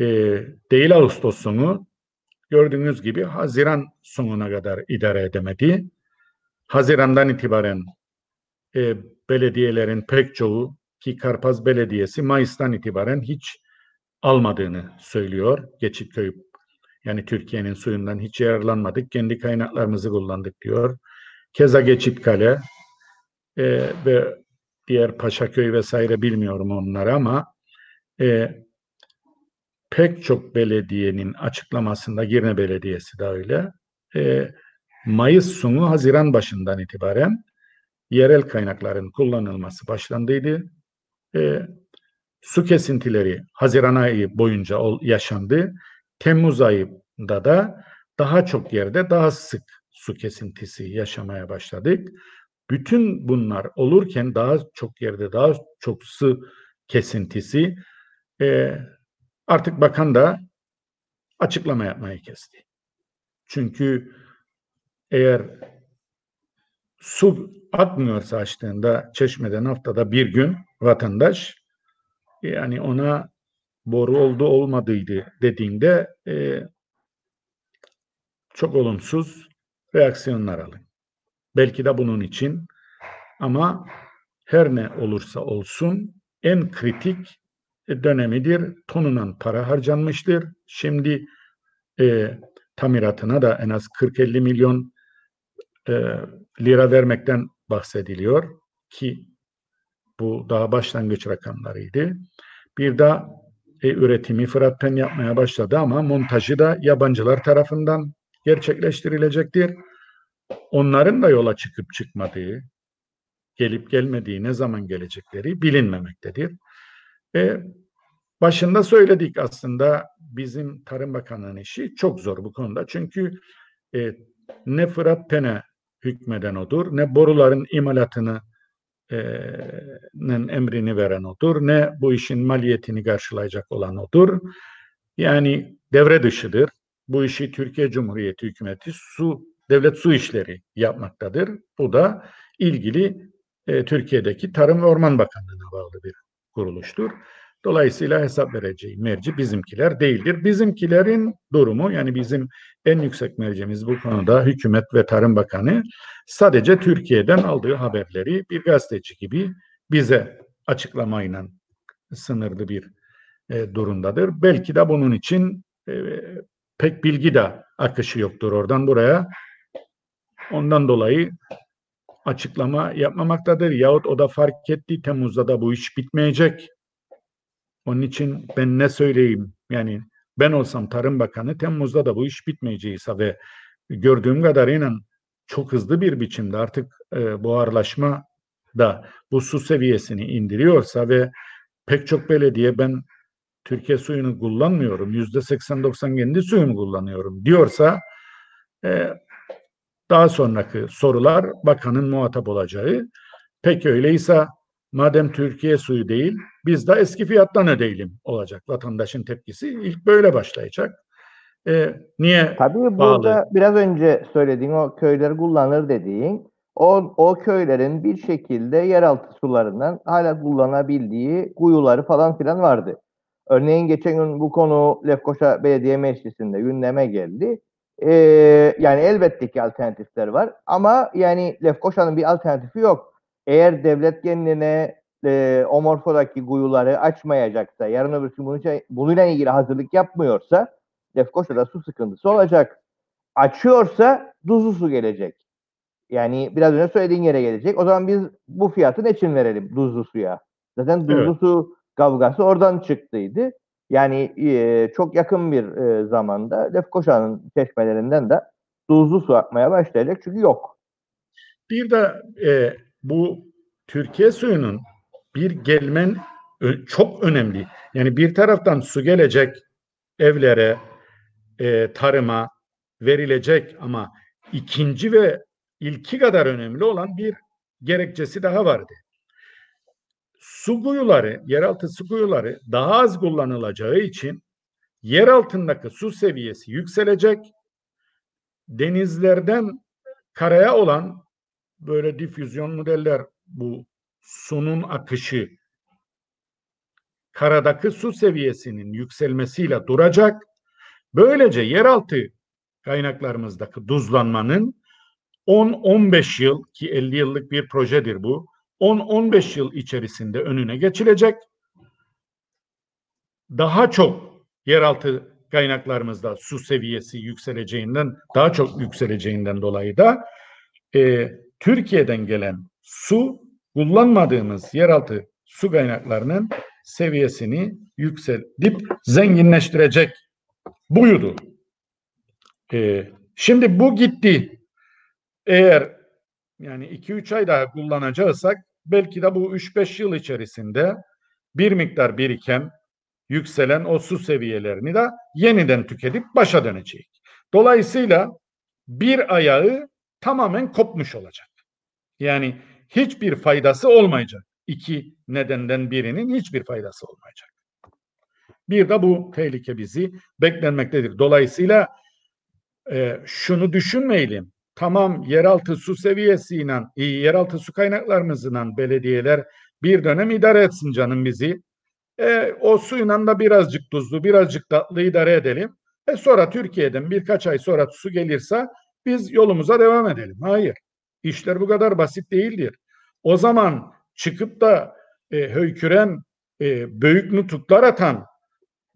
e, değil Ağustos sonu gördüğünüz gibi Haziran sonuna kadar idare edemedi. Haziran'dan itibaren e, belediyelerin pek çoğu ki Karpaz Belediyesi Mayıs'tan itibaren hiç almadığını söylüyor. Geçitköy yani Türkiye'nin suyundan hiç yararlanmadık. Kendi kaynaklarımızı kullandık diyor. Keza Geçitkale e, ve diğer Paşaköy vesaire bilmiyorum onları ama e, pek çok belediyenin açıklamasında Girne Belediyesi de öyle. E, Mayıs sonu Haziran başından itibaren yerel kaynakların kullanılması başlandıydı. E, su kesintileri Haziran ayı boyunca ol, yaşandı. Temmuz ayında da daha çok yerde daha sık su kesintisi yaşamaya başladık. Bütün bunlar olurken daha çok yerde daha çok su kesintisi e, artık bakan da açıklama yapmayı kesti. Çünkü eğer su akmıyorsa açtığında çeşmeden haftada bir gün vatandaş yani ona boru oldu olmadıydı dediğinde e, çok olumsuz reaksiyonlar alın. Belki de bunun için ama her ne olursa olsun en kritik dönemidir. Tonunan para harcanmıştır. Şimdi e, tamiratına da en az 40-50 milyon e, lira vermekten bahsediliyor ki bu daha başlangıç rakamlarıydı. Bir de e, üretimi Fırat'tan yapmaya başladı ama montajı da yabancılar tarafından gerçekleştirilecektir. Onların da yola çıkıp çıkmadığı, gelip gelmediği, ne zaman gelecekleri bilinmemektedir. Ve başında söyledik aslında bizim Tarım Bakanlığı'nın işi çok zor bu konuda. Çünkü e, ne Fırat Pen'e hükmeden odur, ne boruların imalatını e, emrini veren odur, ne bu işin maliyetini karşılayacak olan odur. Yani devre dışıdır. Bu işi Türkiye Cumhuriyeti hükümeti su devlet su işleri yapmaktadır. Bu da ilgili e, Türkiye'deki Tarım ve Orman Bakanlığı'na bağlı bir kuruluştur. Dolayısıyla hesap vereceği merci bizimkiler değildir. Bizimkilerin durumu yani bizim en yüksek mercimiz bu konuda hükümet ve Tarım Bakanı sadece Türkiye'den aldığı haberleri bir gazeteci gibi bize açıklamayla sınırlı bir e, durumdadır. Belki de bunun için e, pek bilgi de akışı yoktur oradan buraya. Ondan dolayı açıklama yapmamaktadır. Yahut o da fark etti Temmuz'da da bu iş bitmeyecek. Onun için ben ne söyleyeyim? Yani ben olsam Tarım Bakanı Temmuz'da da bu iş bitmeyeceğiyse ve gördüğüm kadarıyla çok hızlı bir biçimde artık e, buharlaşma da bu su seviyesini indiriyorsa ve pek çok belediye ben Türkiye suyunu kullanmıyorum, yüzde 80-90 kendi suyumu kullanıyorum diyorsa e, daha sonraki sorular bakanın muhatap olacağı. Peki öyleyse madem Türkiye suyu değil biz de eski fiyattan ödeyelim olacak vatandaşın tepkisi. ilk böyle başlayacak. Ee, niye Tabii burada bağlı? biraz önce söylediğin o köyleri kullanır dediğin o, o köylerin bir şekilde yeraltı sularından hala kullanabildiği kuyuları falan filan vardı. Örneğin geçen gün bu konu Lefkoşa Belediye Meclisi'nde gündeme geldi. Ee, yani elbette ki alternatifler var ama yani Lefkoşa'nın bir alternatifi yok. Eğer devlet kendine e, o morfodaki kuyuları açmayacaksa, yarın öbür gün bunu, bununla ilgili hazırlık yapmıyorsa Lefkoşa'da su sıkıntısı olacak. Açıyorsa tuzlu su gelecek. Yani biraz önce söylediğin yere gelecek. O zaman biz bu fiyatı ne için verelim tuzlu suya? Zaten tuzlu evet. su kavgası oradan çıktıydı. Yani e, çok yakın bir e, zamanda Lefkoşa'nın çeşmelerinden de tuzlu su akmaya başlayacak çünkü yok. Bir de e, bu Türkiye suyunun bir gelmen çok önemli. Yani bir taraftan su gelecek evlere, e, tarıma verilecek ama ikinci ve ilki kadar önemli olan bir gerekçesi daha vardı. Su kuyuları, yeraltı su kuyuları daha az kullanılacağı için yer altındaki su seviyesi yükselecek. Denizlerden karaya olan böyle difüzyon modeller bu sunun akışı karadaki su seviyesinin yükselmesiyle duracak. Böylece yeraltı kaynaklarımızdaki duzlanmanın 10-15 yıl ki 50 yıllık bir projedir bu. 10-15 yıl içerisinde önüne geçilecek. Daha çok yeraltı kaynaklarımızda su seviyesi yükseleceğinden, daha çok yükseleceğinden dolayı da e, Türkiye'den gelen su kullanmadığımız yeraltı su kaynaklarının seviyesini yükseltip zenginleştirecek buydu. E, şimdi bu gitti. Eğer yani 2-3 ay daha kullanacaksak belki de bu 3-5 yıl içerisinde bir miktar biriken yükselen o su seviyelerini de yeniden tüketip başa dönecek. Dolayısıyla bir ayağı tamamen kopmuş olacak. Yani hiçbir faydası olmayacak. İki nedenden birinin hiçbir faydası olmayacak. Bir de bu tehlike bizi beklenmektedir. Dolayısıyla e, şunu düşünmeyelim. Tamam yeraltı su seviyesiyle, yeraltı su kaynaklarımızla belediyeler bir dönem idare etsin canım bizi. E, o suyla da birazcık tuzlu, birazcık tatlı idare edelim. E sonra Türkiye'den birkaç ay sonra su gelirse biz yolumuza devam edelim. Hayır. İşler bu kadar basit değildir. O zaman çıkıp da e, höyküren, e, büyük nutuklar atan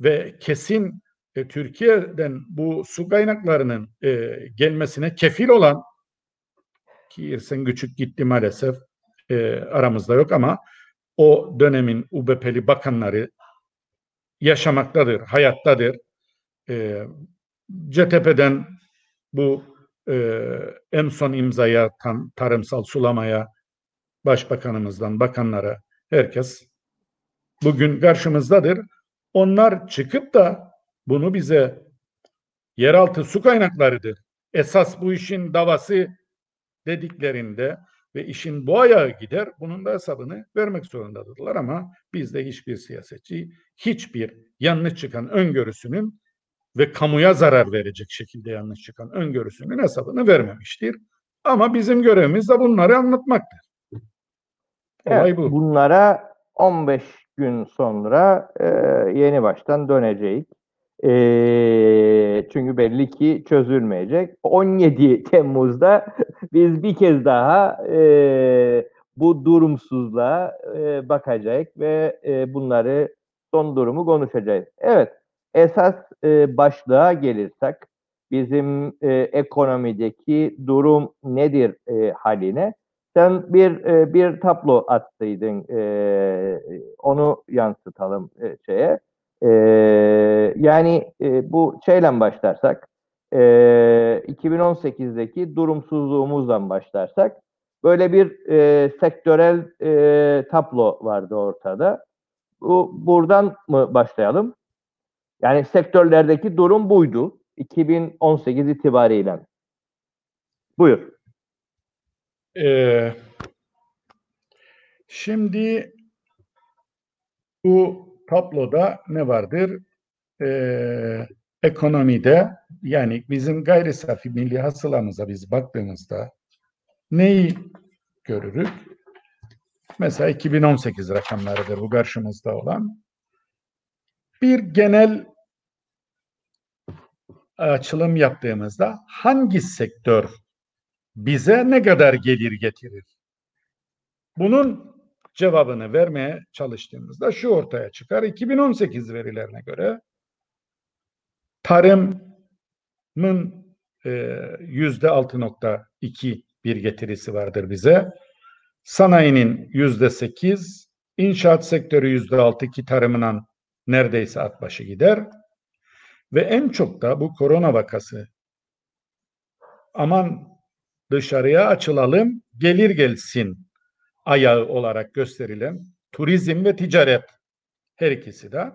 ve kesin e, Türkiye'den bu su kaynaklarının e, gelmesine kefil olan ki İrsen Küçük gitti maalesef e, aramızda yok ama o dönemin UBP'li bakanları yaşamaktadır, hayattadır. E, CTP'den bu e, en son imzaya atan tarımsal sulamaya başbakanımızdan bakanlara herkes bugün karşımızdadır. Onlar çıkıp da bunu bize yeraltı su kaynaklarıdır. Esas bu işin davası dediklerinde ve işin bu ayağı gider. Bunun da hesabını vermek zorundadırlar ama bizde hiçbir siyasetçi hiçbir yanlış çıkan öngörüsünün ve kamuya zarar verecek şekilde yanlış çıkan öngörüsünün hesabını vermemiştir. Ama bizim görevimiz de bunları anlatmaktır. Olay evet, bu. Bunlara 15 gün sonra e, yeni baştan döneceğiz. E, çünkü belli ki çözülmeyecek. 17 Temmuz'da biz bir kez daha e, bu durumsuzluğa e, bakacağız ve e, bunları son durumu konuşacağız. Evet, esas e, başlığa gelirsek bizim e, ekonomideki durum nedir e, haline sen bir e, bir tablo attıydın. E, onu yansıtalım e, şeye. E, yani e, bu şeyle başlarsak e, 2018'deki durumsuzluğumuzdan başlarsak böyle bir e, sektörel e, tablo vardı ortada. Bu buradan mı başlayalım? Yani sektörlerdeki durum buydu 2018 itibariyle. Buyur. Ee, şimdi bu tabloda ne vardır? Ee, ekonomide yani bizim gayri safi milli hasılamıza biz baktığımızda neyi görürük? Mesela 2018 rakamlarıdır bu karşımızda olan. Bir genel açılım yaptığımızda hangi sektör bize ne kadar gelir getirir? Bunun cevabını vermeye çalıştığımızda şu ortaya çıkar. 2018 verilerine göre tarımın e, yüzde 6.2 bir getirisi vardır bize. Sanayinin yüzde 8, inşaat sektörü yüzde 6 ki tarımından neredeyse at başı gider. Ve en çok da bu korona vakası aman dışarıya açılalım, gelir gelsin ayağı olarak gösterilen turizm ve ticaret her ikisi de.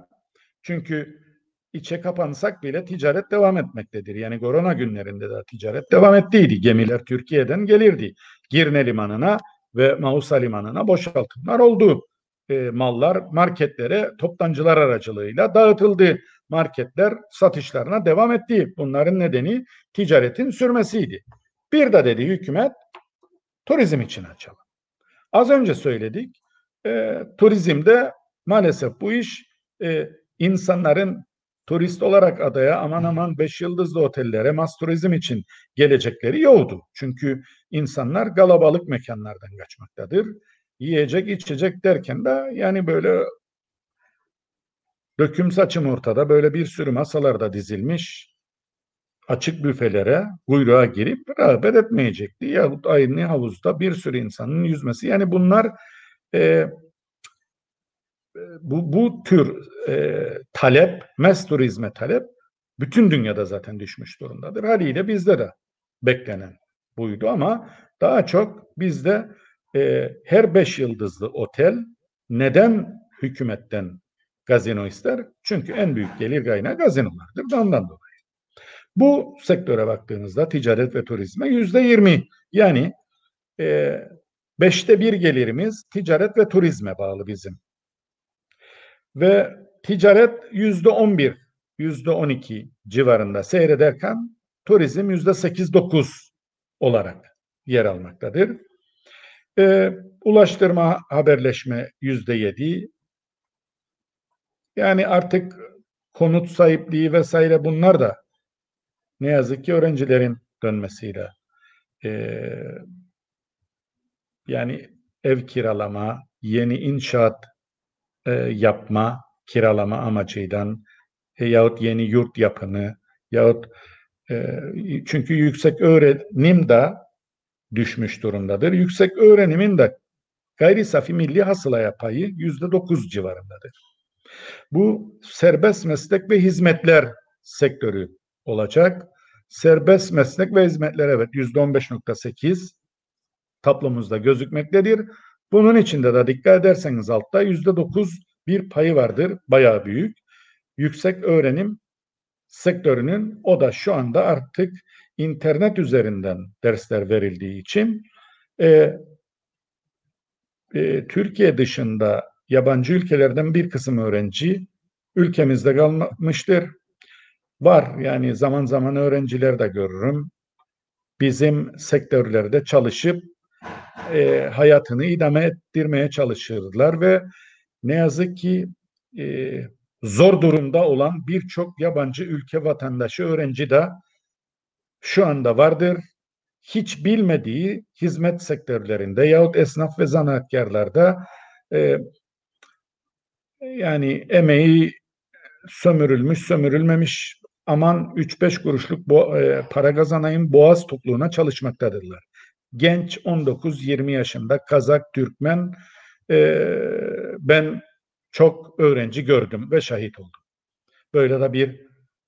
Çünkü içe kapansak bile ticaret devam etmektedir. Yani korona günlerinde de ticaret devam ettiydi. Gemiler Türkiye'den gelirdi. Girne limanına ve Mausa limanına boşaltımlar oldu. E, mallar marketlere toptancılar aracılığıyla dağıtıldı. Marketler satışlarına devam etti. Bunların nedeni ticaretin sürmesiydi. Bir de dedi hükümet turizm için açalım. Az önce söyledik. E, turizmde maalesef bu iş e, insanların turist olarak adaya aman aman beş yıldızlı otellere mas turizm için gelecekleri yoktu. Çünkü insanlar galabalık mekanlardan kaçmaktadır. Yiyecek içecek derken de yani böyle döküm saçım ortada böyle bir sürü masalarda dizilmiş açık büfelere kuyruğa girip rağbet etmeyecekti. Yahut aynı havuzda bir sürü insanın yüzmesi. Yani bunlar e, bu, bu tür e, talep, mes turizme talep bütün dünyada zaten düşmüş durumdadır. Haliyle bizde de beklenen buydu ama daha çok bizde e, her beş yıldızlı otel neden hükümetten gazino ister? Çünkü en büyük gelir kaynağı gazinolardır. Ondan dolayı. Bu sektöre baktığınızda ticaret ve turizme yüzde yirmi yani e, beşte bir gelirimiz ticaret ve turizme bağlı bizim. Ve ticaret yüzde on bir, yüzde on iki civarında seyrederken turizm yüzde sekiz dokuz olarak yer almaktadır. E, ulaştırma, haberleşme yüzde yedi. Yani artık konut sahipliği vesaire bunlar da ne yazık ki öğrencilerin dönmesiyle e, yani ev kiralama, yeni inşaat e, yapma, kiralama amacıyla e, yahut yeni yurt yapını yahut e, çünkü yüksek öğrenim de düşmüş durumdadır. Yüksek öğrenimin de gayri safi milli hasılaya payı yüzde dokuz civarındadır. Bu serbest meslek ve hizmetler sektörü olacak. Serbest meslek ve hizmetler evet yüzde on beş nokta sekiz tablomuzda gözükmektedir. Bunun içinde de dikkat ederseniz altta yüzde dokuz bir payı vardır. Bayağı büyük. Yüksek öğrenim sektörünün o da şu anda artık internet üzerinden dersler verildiği için e, e, Türkiye dışında yabancı ülkelerden bir kısım öğrenci ülkemizde kalmıştır. Var yani zaman zaman öğrenciler de görürüm. Bizim sektörlerde çalışıp e, hayatını idame ettirmeye çalışırlar ve ne yazık ki e, zor durumda olan birçok yabancı ülke vatandaşı öğrenci de şu anda vardır. Hiç bilmediği hizmet sektörlerinde yahut esnaf ve zanaatkarlarda e, yani emeği sömürülmüş, sömürülmemiş aman 3-5 kuruşluk bo e, para kazanayım boğaz topluğuna çalışmaktadırlar. Genç 19-20 yaşında Kazak, Türkmen e, ben çok öğrenci gördüm ve şahit oldum. Böyle de bir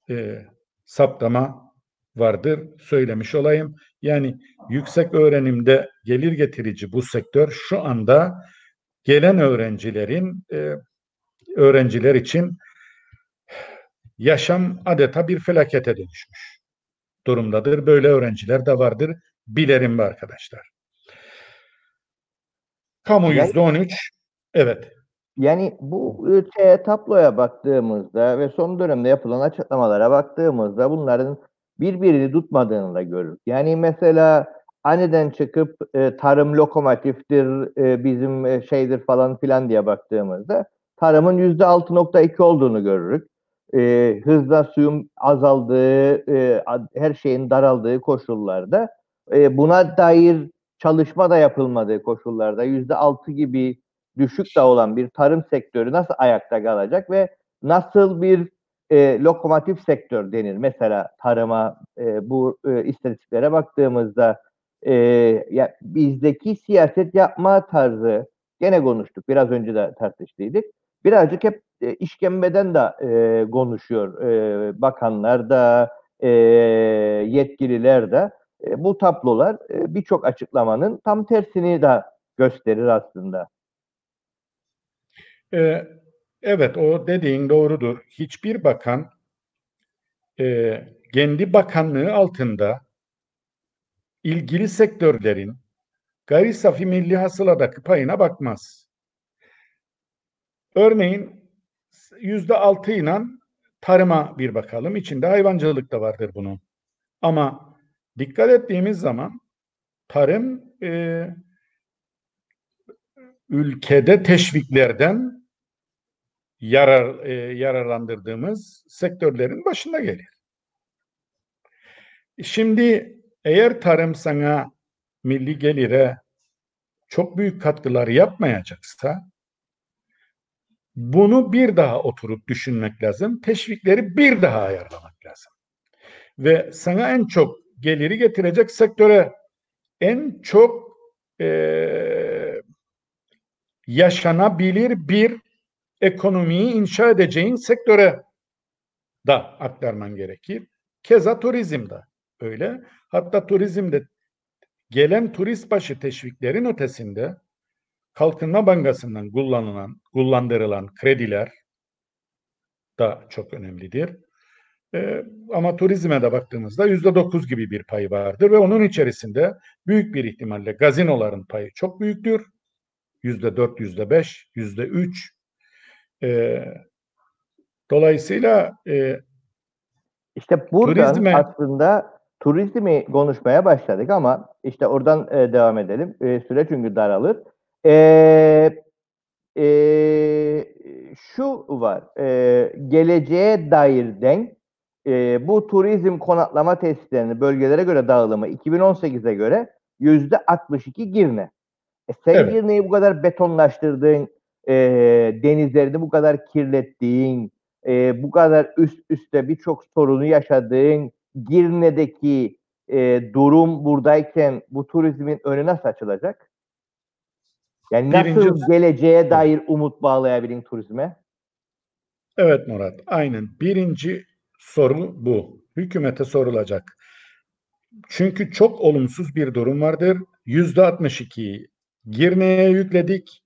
e, saptama vardır söylemiş olayım. Yani yüksek öğrenimde gelir getirici bu sektör şu anda gelen öğrencilerin e, öğrenciler için yaşam adeta bir felakete dönüşmüş durumdadır. Böyle öğrenciler de vardır. Bilerim bu arkadaşlar. Kamu yüzde on üç. Evet. Yani bu şeye, tabloya baktığımızda ve son dönemde yapılan açıklamalara baktığımızda bunların birbirini tutmadığını da görürüz. Yani mesela aniden çıkıp e, tarım lokomotiftir, e, bizim e, şeydir falan filan diye baktığımızda tarımın yüzde 6.2 olduğunu görürüz. E, hızla suyun azaldığı, e, her şeyin daraldığı koşullarda e, buna dair çalışma da yapılmadığı koşullarda yüzde altı gibi düşük de olan bir tarım sektörü nasıl ayakta kalacak ve nasıl bir e, lokomotif sektör denir? Mesela tarıma e, bu e, istatistiklere baktığımızda e, ya, bizdeki siyaset yapma tarzı gene konuştuk biraz önce de tartıştıydık birazcık hep e, işkembeden de e, konuşuyor e, bakanlar da e, yetkililer de e, bu tablolar e, birçok açıklamanın tam tersini de gösterir aslında. Ee, evet o dediğin doğrudur. Hiçbir bakan e, kendi bakanlığı altında ilgili sektörlerin gayri safi milli hasıladaki payına bakmaz. Örneğin yüzde altı ile tarıma bir bakalım. İçinde hayvancılık da vardır bunun. Ama dikkat ettiğimiz zaman tarım e, ülkede teşviklerden yarar e, yararlandırdığımız sektörlerin başında gelir. Şimdi eğer tarım sana milli gelire çok büyük katkılar yapmayacaksa bunu bir daha oturup düşünmek lazım. Teşvikleri bir daha ayarlamak lazım. Ve sana en çok geliri getirecek sektöre en çok e, yaşanabilir bir ekonomiyi inşa edeceğin sektöre da aktarman gerekir. Keza turizmde öyle. Hatta turizmde gelen turist başı teşviklerin ötesinde Kalkınma Bankası'ndan kullanılan, kullandırılan krediler da çok önemlidir. Ee, ama turizme de baktığımızda yüzde dokuz gibi bir pay vardır ve onun içerisinde büyük bir ihtimalle gazinoların payı çok büyüktür. Yüzde dört, yüzde beş, yüzde üç. Ee, dolayısıyla e, İşte buradan Turizme- aslında turizmi konuşmaya başladık ama işte oradan e, devam edelim. E, süre çünkü daralır. E, e, şu var. E, geleceğe dair denk e, bu turizm konaklama tesislerinin bölgelere göre dağılımı 2018'e göre yüzde 62 Girne. E, sen Evet. Girne'yi bu kadar betonlaştırdığın, e, denizlerini bu kadar kirlettiğin, e, bu kadar üst üste birçok sorunu yaşadığın Girne'deki e, durum buradayken bu turizmin önü nasıl açılacak? Yani nasıl Birinci- geleceğe dair umut bağlayabilin turizme? Evet Murat, aynen. Birinci soru bu. Hükümete sorulacak. Çünkü çok olumsuz bir durum vardır. Yüzde 62'yi Girne'ye yükledik.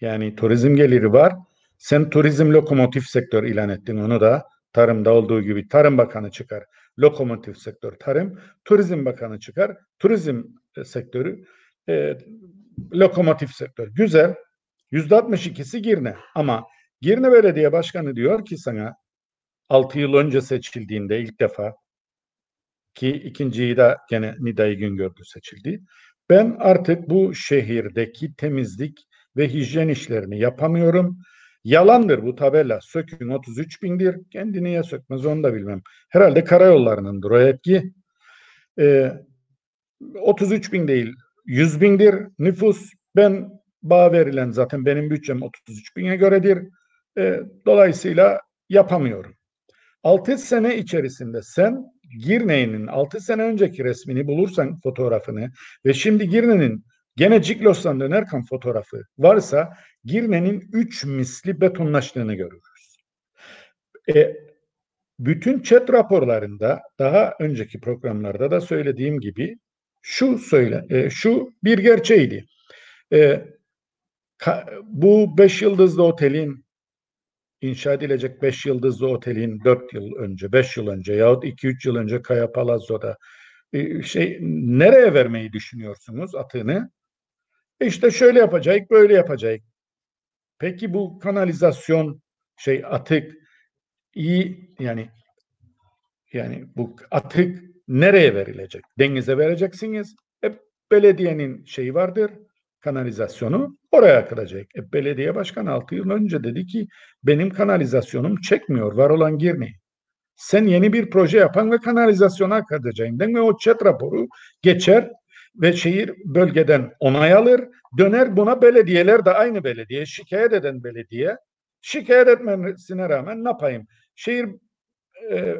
Yani turizm geliri var. Sen turizm lokomotif sektör ilan ettin onu da. Tarımda olduğu gibi Tarım Bakanı çıkar. Lokomotif sektör tarım. Turizm Bakanı çıkar. Turizm e, sektörü e, lokomotif sektör. Güzel. Yüzde 62'si Girne. Ama Girne Belediye Başkanı diyor ki sana 6 yıl önce seçildiğinde ilk defa ki ikinciyi de gene Nidai Güngör'de seçildi. Ben artık bu şehirdeki temizlik ve hijyen işlerini yapamıyorum. Yalandır bu tabela. Sökün 33 bindir. Kendi niye sökmez onu da bilmem. Herhalde karayollarınındır o etki. Ee, 33 bin değil 100 bindir nüfus. Ben bağ verilen zaten benim bütçem 33 bine göredir. Ee, dolayısıyla yapamıyorum. 6 sene içerisinde sen Girne'nin 6 sene önceki resmini bulursan fotoğrafını ve şimdi Girne'nin gene Ciklos'tan dönerken fotoğrafı varsa Girne'nin 3 misli betonlaştığını görürüz. E, bütün chat raporlarında daha önceki programlarda da söylediğim gibi şu söyle e, şu bir gerçeğiydi. E, ka- bu 5 yıldızlı otelin inşa edilecek 5 yıldızlı otelin 4 yıl önce, 5 yıl önce yahut 2-3 yıl önce Kaya Palazzo'da e, şey nereye vermeyi düşünüyorsunuz atını? İşte şöyle yapacak, böyle yapacak. Peki bu kanalizasyon şey atık iyi yani yani bu atık nereye verilecek? Denize vereceksiniz. E, belediyenin şeyi vardır kanalizasyonu oraya akılacak. E, belediye başkanı 6 yıl önce dedi ki benim kanalizasyonum çekmiyor var olan Girne'yi. Sen yeni bir proje yapan ve kanalizasyona akıtacaksın. Ve o chat raporu geçer ve şehir bölgeden onay alır. Döner buna belediyeler de aynı belediye şikayet eden belediye şikayet etmesine rağmen ne yapayım? Şehir e,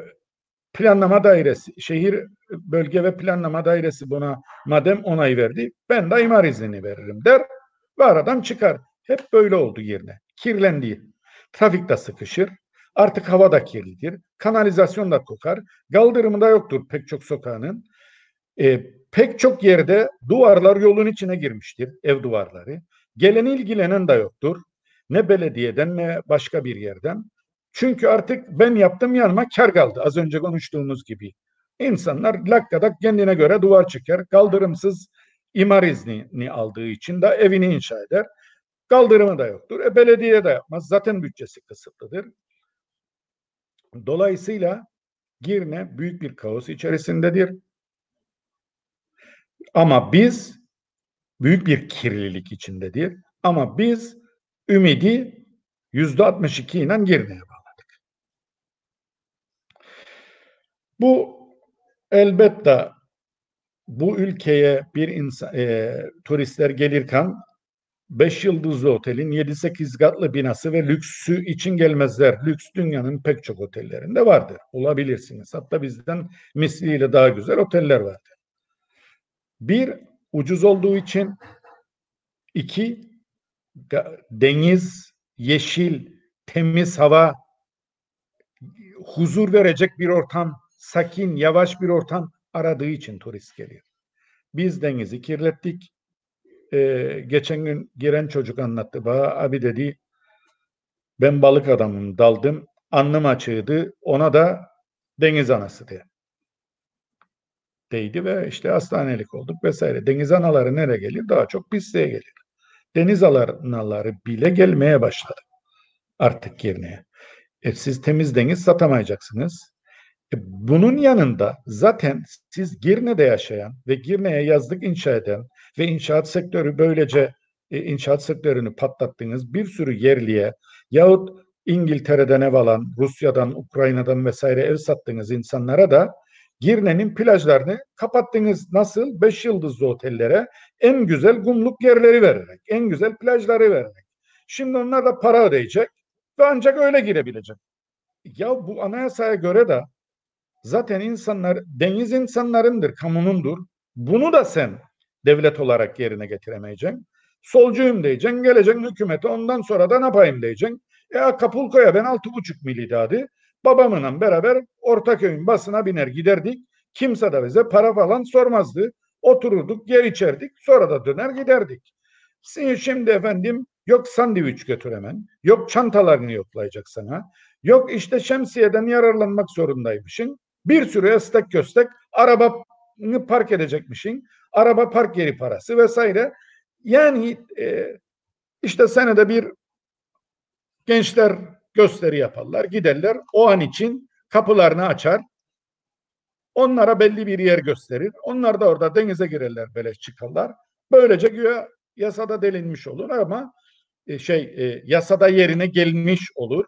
planlama dairesi, şehir bölge ve planlama dairesi buna madem onay verdi ben de imar iznini veririm der ve aradan çıkar. Hep böyle oldu yerine. Kirlendi. Trafik de sıkışır. Artık hava da kirlidir. Kanalizasyon da kokar. Kaldırımı da yoktur pek çok sokağının. E, pek çok yerde duvarlar yolun içine girmiştir. Ev duvarları. Gelen ilgilenen de yoktur. Ne belediyeden ne başka bir yerden. Çünkü artık ben yaptım yanıma kar kaldı. Az önce konuştuğumuz gibi. İnsanlar lakkadak kendine göre duvar çeker. Kaldırımsız imar iznini aldığı için de evini inşa eder. Kaldırımı da yoktur. E, belediye de yapmaz. Zaten bütçesi kısıtlıdır. Dolayısıyla Girne büyük bir kaos içerisindedir. Ama biz büyük bir kirlilik içindedir. Ama biz ümidi yüzde 62 ile Girne'ye Bu elbette bu ülkeye bir insan, e, turistler gelirken 5 yıldızlı otelin 7-8 katlı binası ve lüksü için gelmezler. Lüks dünyanın pek çok otellerinde vardır. Olabilirsiniz. Hatta bizden misliyle daha güzel oteller vardır. Bir, ucuz olduğu için iki, deniz, yeşil, temiz hava, huzur verecek bir ortam, sakin, yavaş bir ortam aradığı için turist geliyor. Biz denizi kirlettik. Ee, geçen gün giren çocuk anlattı bana. Abi dedi ben balık adamım daldım. Annem açığıydı. Ona da deniz anası diye. Değdi ve işte hastanelik olduk vesaire. Deniz anaları nereye gelir? Daha çok pisliğe gelir. Deniz anaları bile gelmeye başladı. Artık Girne'ye. E, siz temiz deniz satamayacaksınız. E, bunun yanında zaten siz Girne'de yaşayan ve Girne'ye yazlık inşa eden ve inşaat sektörü böylece e, inşaat sektörünü patlattığınız bir sürü yerliye yahut İngiltere'den ev alan, Rusya'dan, Ukrayna'dan vesaire ev sattığınız insanlara da Girne'nin plajlarını kapattınız. Nasıl? Beş yıldızlı otellere en güzel kumluk yerleri vererek, en güzel plajları vererek. Şimdi onlar da para ödeyecek ve ancak öyle girebilecek. Ya bu anayasaya göre de zaten insanlar deniz insanlarındır, kamunundur. Bunu da sen devlet olarak yerine getiremeyeceksin. Solcuyum diyeceksin, geleceksin hükümete ondan sonra da ne yapayım diyeceksin. E Acapulco'ya ben altı buçuk milidadi babamla beraber Ortaköy'ün basına biner giderdik. Kimse de bize para falan sormazdı. Otururduk, yer içerdik, sonra da döner giderdik. Şimdi efendim yok sandviç götür hemen, yok çantalarını yoklayacak sana, yok işte şemsiyeden yararlanmak zorundaymışsın. Bir sürü estek köstek arabanı park edecekmişsin, araba park yeri parası vesaire. Yani e, işte senede bir gençler gösteri yaparlar, giderler. O an için kapılarını açar. Onlara belli bir yer gösterir. Onlar da orada denize girerler, beleş çıkarlar. Böylece güya yasada delinmiş olur ama e, şey e, yasada yerine gelmiş olur.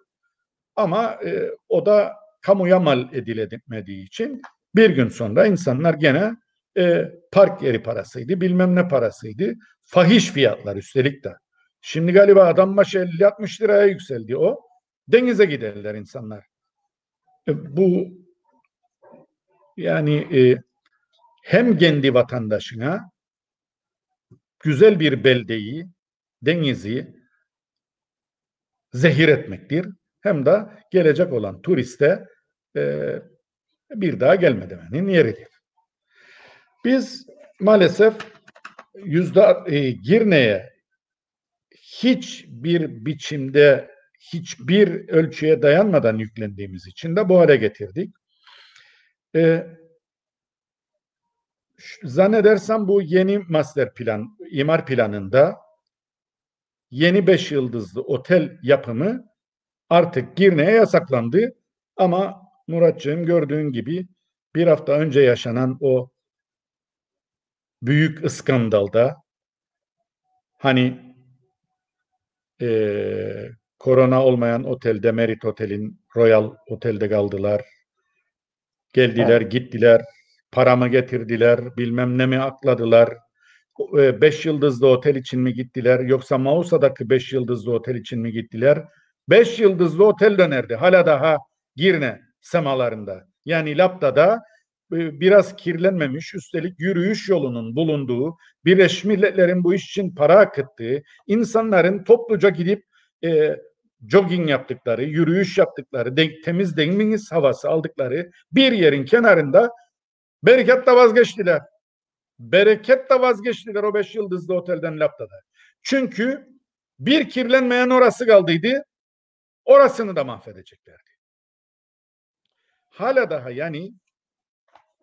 Ama e, o da kamuya mal edilemediği için bir gün sonra insanlar gene e, park yeri parasıydı, bilmem ne parasıydı. Fahiş fiyatlar üstelik de. Şimdi galiba adam başı 50-60 liraya yükseldi o. Denize giderler insanlar. E, bu yani e, hem kendi vatandaşına güzel bir beldeyi, denizi zehir etmektir. Hem de gelecek olan turiste e, bir daha gelme demenin yeridir. Biz maalesef yüzde e, Girne'ye hiçbir biçimde hiçbir ölçüye dayanmadan yüklendiğimiz için de bu hale getirdik. Ee, zannedersem bu yeni master plan, imar planında yeni beş yıldızlı otel yapımı artık Girne'ye yasaklandı. Ama Muratcığım gördüğün gibi bir hafta önce yaşanan o büyük skandalda hani e, korona olmayan otelde Merit Otel'in Royal Otel'de kaldılar. Geldiler, evet. gittiler. Paramı getirdiler, bilmem ne mi akladılar. E, beş yıldızlı otel için mi gittiler yoksa Mausa'daki beş yıldızlı otel için mi gittiler? Beş yıldızlı otel dönerdi. Hala daha Girne semalarında. Yani Lapta'da e, biraz kirlenmemiş, üstelik yürüyüş yolunun bulunduğu, Birleşmiş Milletler'in bu iş için para akıttığı, insanların topluca gidip e, jogging yaptıkları, yürüyüş yaptıkları, de, temiz deniz havası aldıkları bir yerin kenarında bereketle vazgeçtiler. Bereketle vazgeçtiler o beş yıldızlı otelden Lapta'da. Çünkü bir kirlenmeyen orası kaldıydı. Orasını da mahvedeceklerdi. Hala daha yani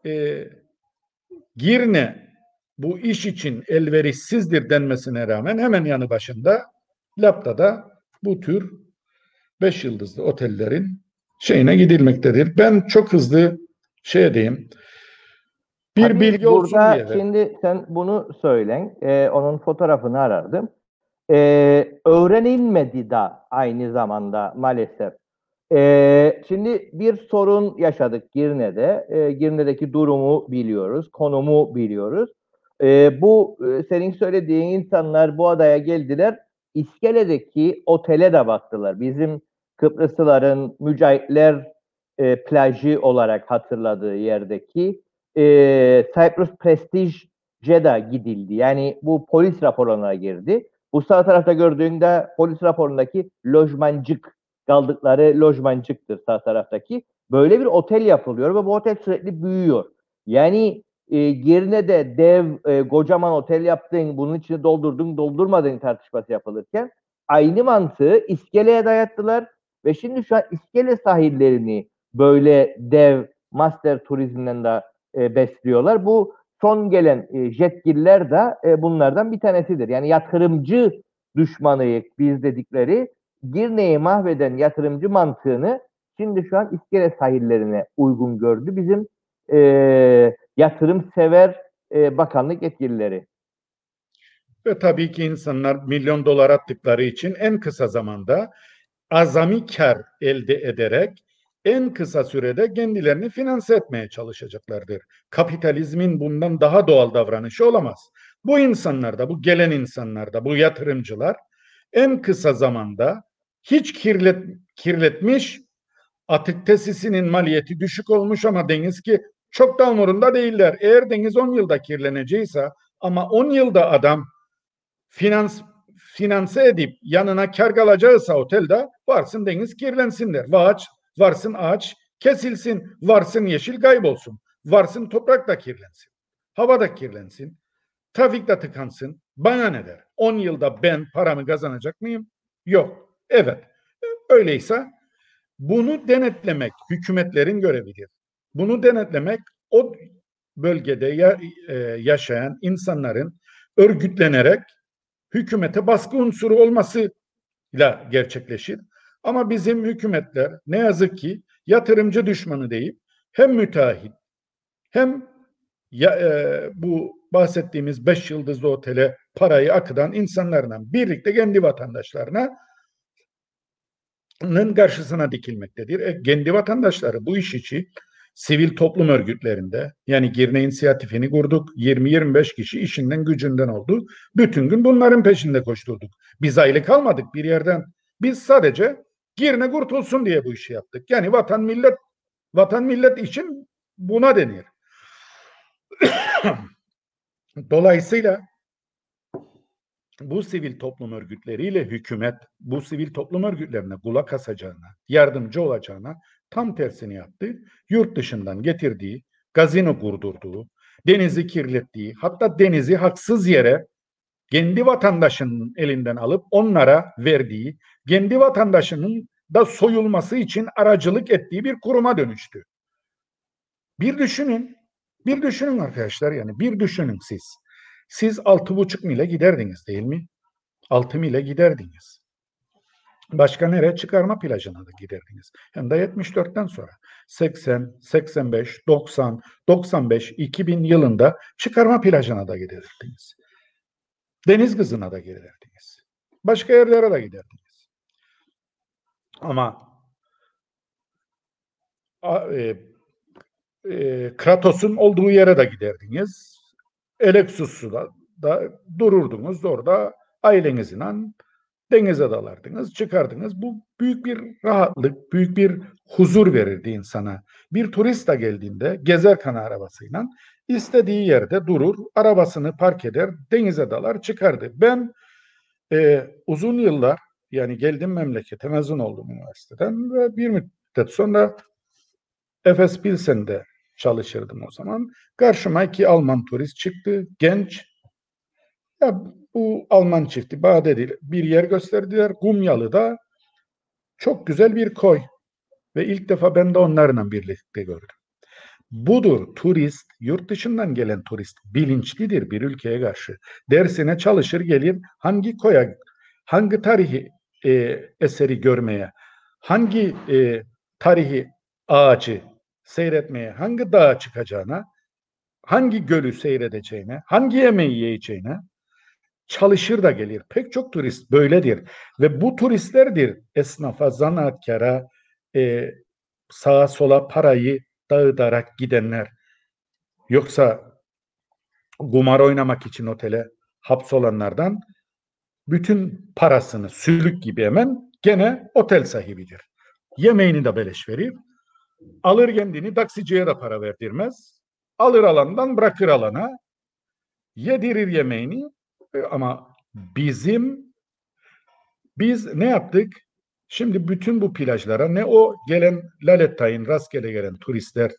e, Girne bu iş için elverişsizdir denmesine rağmen hemen yanı başında Lapta'da bu tür beş yıldızlı otellerin şeyine gidilmektedir. Ben çok hızlı şey diyeyim. Bir Tabii bilgi olsun burada diye. Şimdi sen bunu söylen, e, onun fotoğrafını aradım. E, öğrenilmedi da aynı zamanda maalesef. E, şimdi bir sorun yaşadık Girne'de. E, Girne'deki durumu biliyoruz, konumu biliyoruz. E, bu e, senin söylediğin insanlar bu adaya geldiler. İskele'deki otele de baktılar. Bizim Kıbrıslıların mücahitler e, plajı olarak hatırladığı yerdeki e, Cyprus Prestige Jeddah gidildi. Yani bu polis raporuna girdi. Bu sağ tarafta gördüğünde polis raporundaki lojmancık kaldıkları lojmancıktır sağ taraftaki. Böyle bir otel yapılıyor ve bu otel sürekli büyüyor. Yani e, yerine de dev e, kocaman otel yaptın, bunun içini doldurdun, doldurmadın tartışması yapılırken aynı mantığı iskeleye dayattılar ve şimdi şu an iskele sahillerini böyle dev master turizmden de e, besliyorlar. Bu son gelen e, jetgiller de e, bunlardan bir tanesidir. Yani yatırımcı düşmanıyık biz dedikleri Girne'yi mahveden yatırımcı mantığını şimdi şu an iskele sahillerine uygun gördü. Bizim e, yatırımsever e, bakanlık yetkilileri. Ve tabii ki insanlar milyon dolar attıkları için en kısa zamanda azami kar elde ederek en kısa sürede kendilerini finanse etmeye çalışacaklardır. Kapitalizmin bundan daha doğal davranışı olamaz. Bu insanlar da, bu gelen insanlar da, bu yatırımcılar en kısa zamanda hiç kirlet, kirletmiş atık tesisinin maliyeti düşük olmuş ama deniz ki çok da umurunda değiller. Eğer deniz 10 yılda kirlenecekse ama 10 yılda adam finans finanse edip yanına kar kalacaksa otelde varsın deniz kirlensin der. Ağaç, varsın ağaç kesilsin, varsın yeşil kaybolsun, varsın toprak da kirlensin, hava da kirlensin, trafik de tıkansın. Bana ne der? 10 yılda ben paramı kazanacak mıyım? Yok. Evet. Öyleyse bunu denetlemek hükümetlerin görevidir. Bunu denetlemek o bölgede ya, e, yaşayan insanların örgütlenerek hükümete baskı unsuru olmasıyla gerçekleşir. Ama bizim hükümetler ne yazık ki yatırımcı düşmanı deyip hem müteahhit hem ya, e, bu bahsettiğimiz beş yıldızlı otele parayı akıdan insanlarla birlikte kendi vatandaşlarına karşısına dikilmektedir. E, kendi vatandaşları bu iş için sivil toplum örgütlerinde yani Girne inisiyatifini kurduk. 20-25 kişi işinden gücünden oldu. Bütün gün bunların peşinde koşturduk. Biz aylık almadık bir yerden. Biz sadece Girne kurtulsun diye bu işi yaptık. Yani vatan millet vatan millet için buna denir. Dolayısıyla bu sivil toplum örgütleriyle hükümet bu sivil toplum örgütlerine kulak asacağına, yardımcı olacağına tam tersini yaptı. Yurt dışından getirdiği, gazino kurdurduğu, denizi kirlettiği, hatta denizi haksız yere kendi vatandaşının elinden alıp onlara verdiği, kendi vatandaşının da soyulması için aracılık ettiği bir kuruma dönüştü. Bir düşünün, bir düşünün arkadaşlar yani bir düşünün siz. Siz altı buçuk mile giderdiniz değil mi? Altı mile giderdiniz. Başka nereye? Çıkarma plajına da giderdiniz. Hem de 74'ten sonra. 80, 85, 90, 95, 2000 yılında çıkarma plajına da giderdiniz. Deniz kızına da giderdiniz. Başka yerlere de giderdiniz. Ama e, e, Kratos'un olduğu yere de giderdiniz. Eleksus'ta da dururdunuz. Orada ailenizle denize dalardınız, çıkardınız. Bu büyük bir rahatlık, büyük bir huzur verirdi insana. Bir turist de geldiğinde gezer kana arabasıyla istediği yerde durur, arabasını park eder, denize dalar, çıkardı. Ben e, uzun yıllar yani geldim memlekete, mezun oldum üniversiteden ve bir müddet sonra Efes Pilsen'de çalışırdım o zaman. Karşıma iki Alman turist çıktı, genç. Ya bu Alman çifti Badedi bir yer gösterdiler. Gumyalı'da çok güzel bir koy. Ve ilk defa ben de onlarla birlikte gördüm. Budur turist, yurt dışından gelen turist bilinçlidir bir ülkeye karşı. Dersine çalışır gelir hangi koya, hangi tarihi e, eseri görmeye, hangi e, tarihi ağacı seyretmeye, hangi dağa çıkacağına hangi gölü seyredeceğine, hangi yemeği yiyeceğine çalışır da gelir. Pek çok turist böyledir. Ve bu turistlerdir esnafa, zanaatkara, e, sağa sola parayı dağıtarak gidenler. Yoksa kumar oynamak için otele hapsolanlardan bütün parasını sülük gibi hemen gene otel sahibidir. Yemeğini de beleş verir. Alır kendini taksiciye de para verdirmez. Alır alandan bırakır alana. Yedirir yemeğini E, ama bizim biz ne yaptık? Şimdi bütün bu plajlara ne o gelen Lalettay'ın rastgele gelen turistler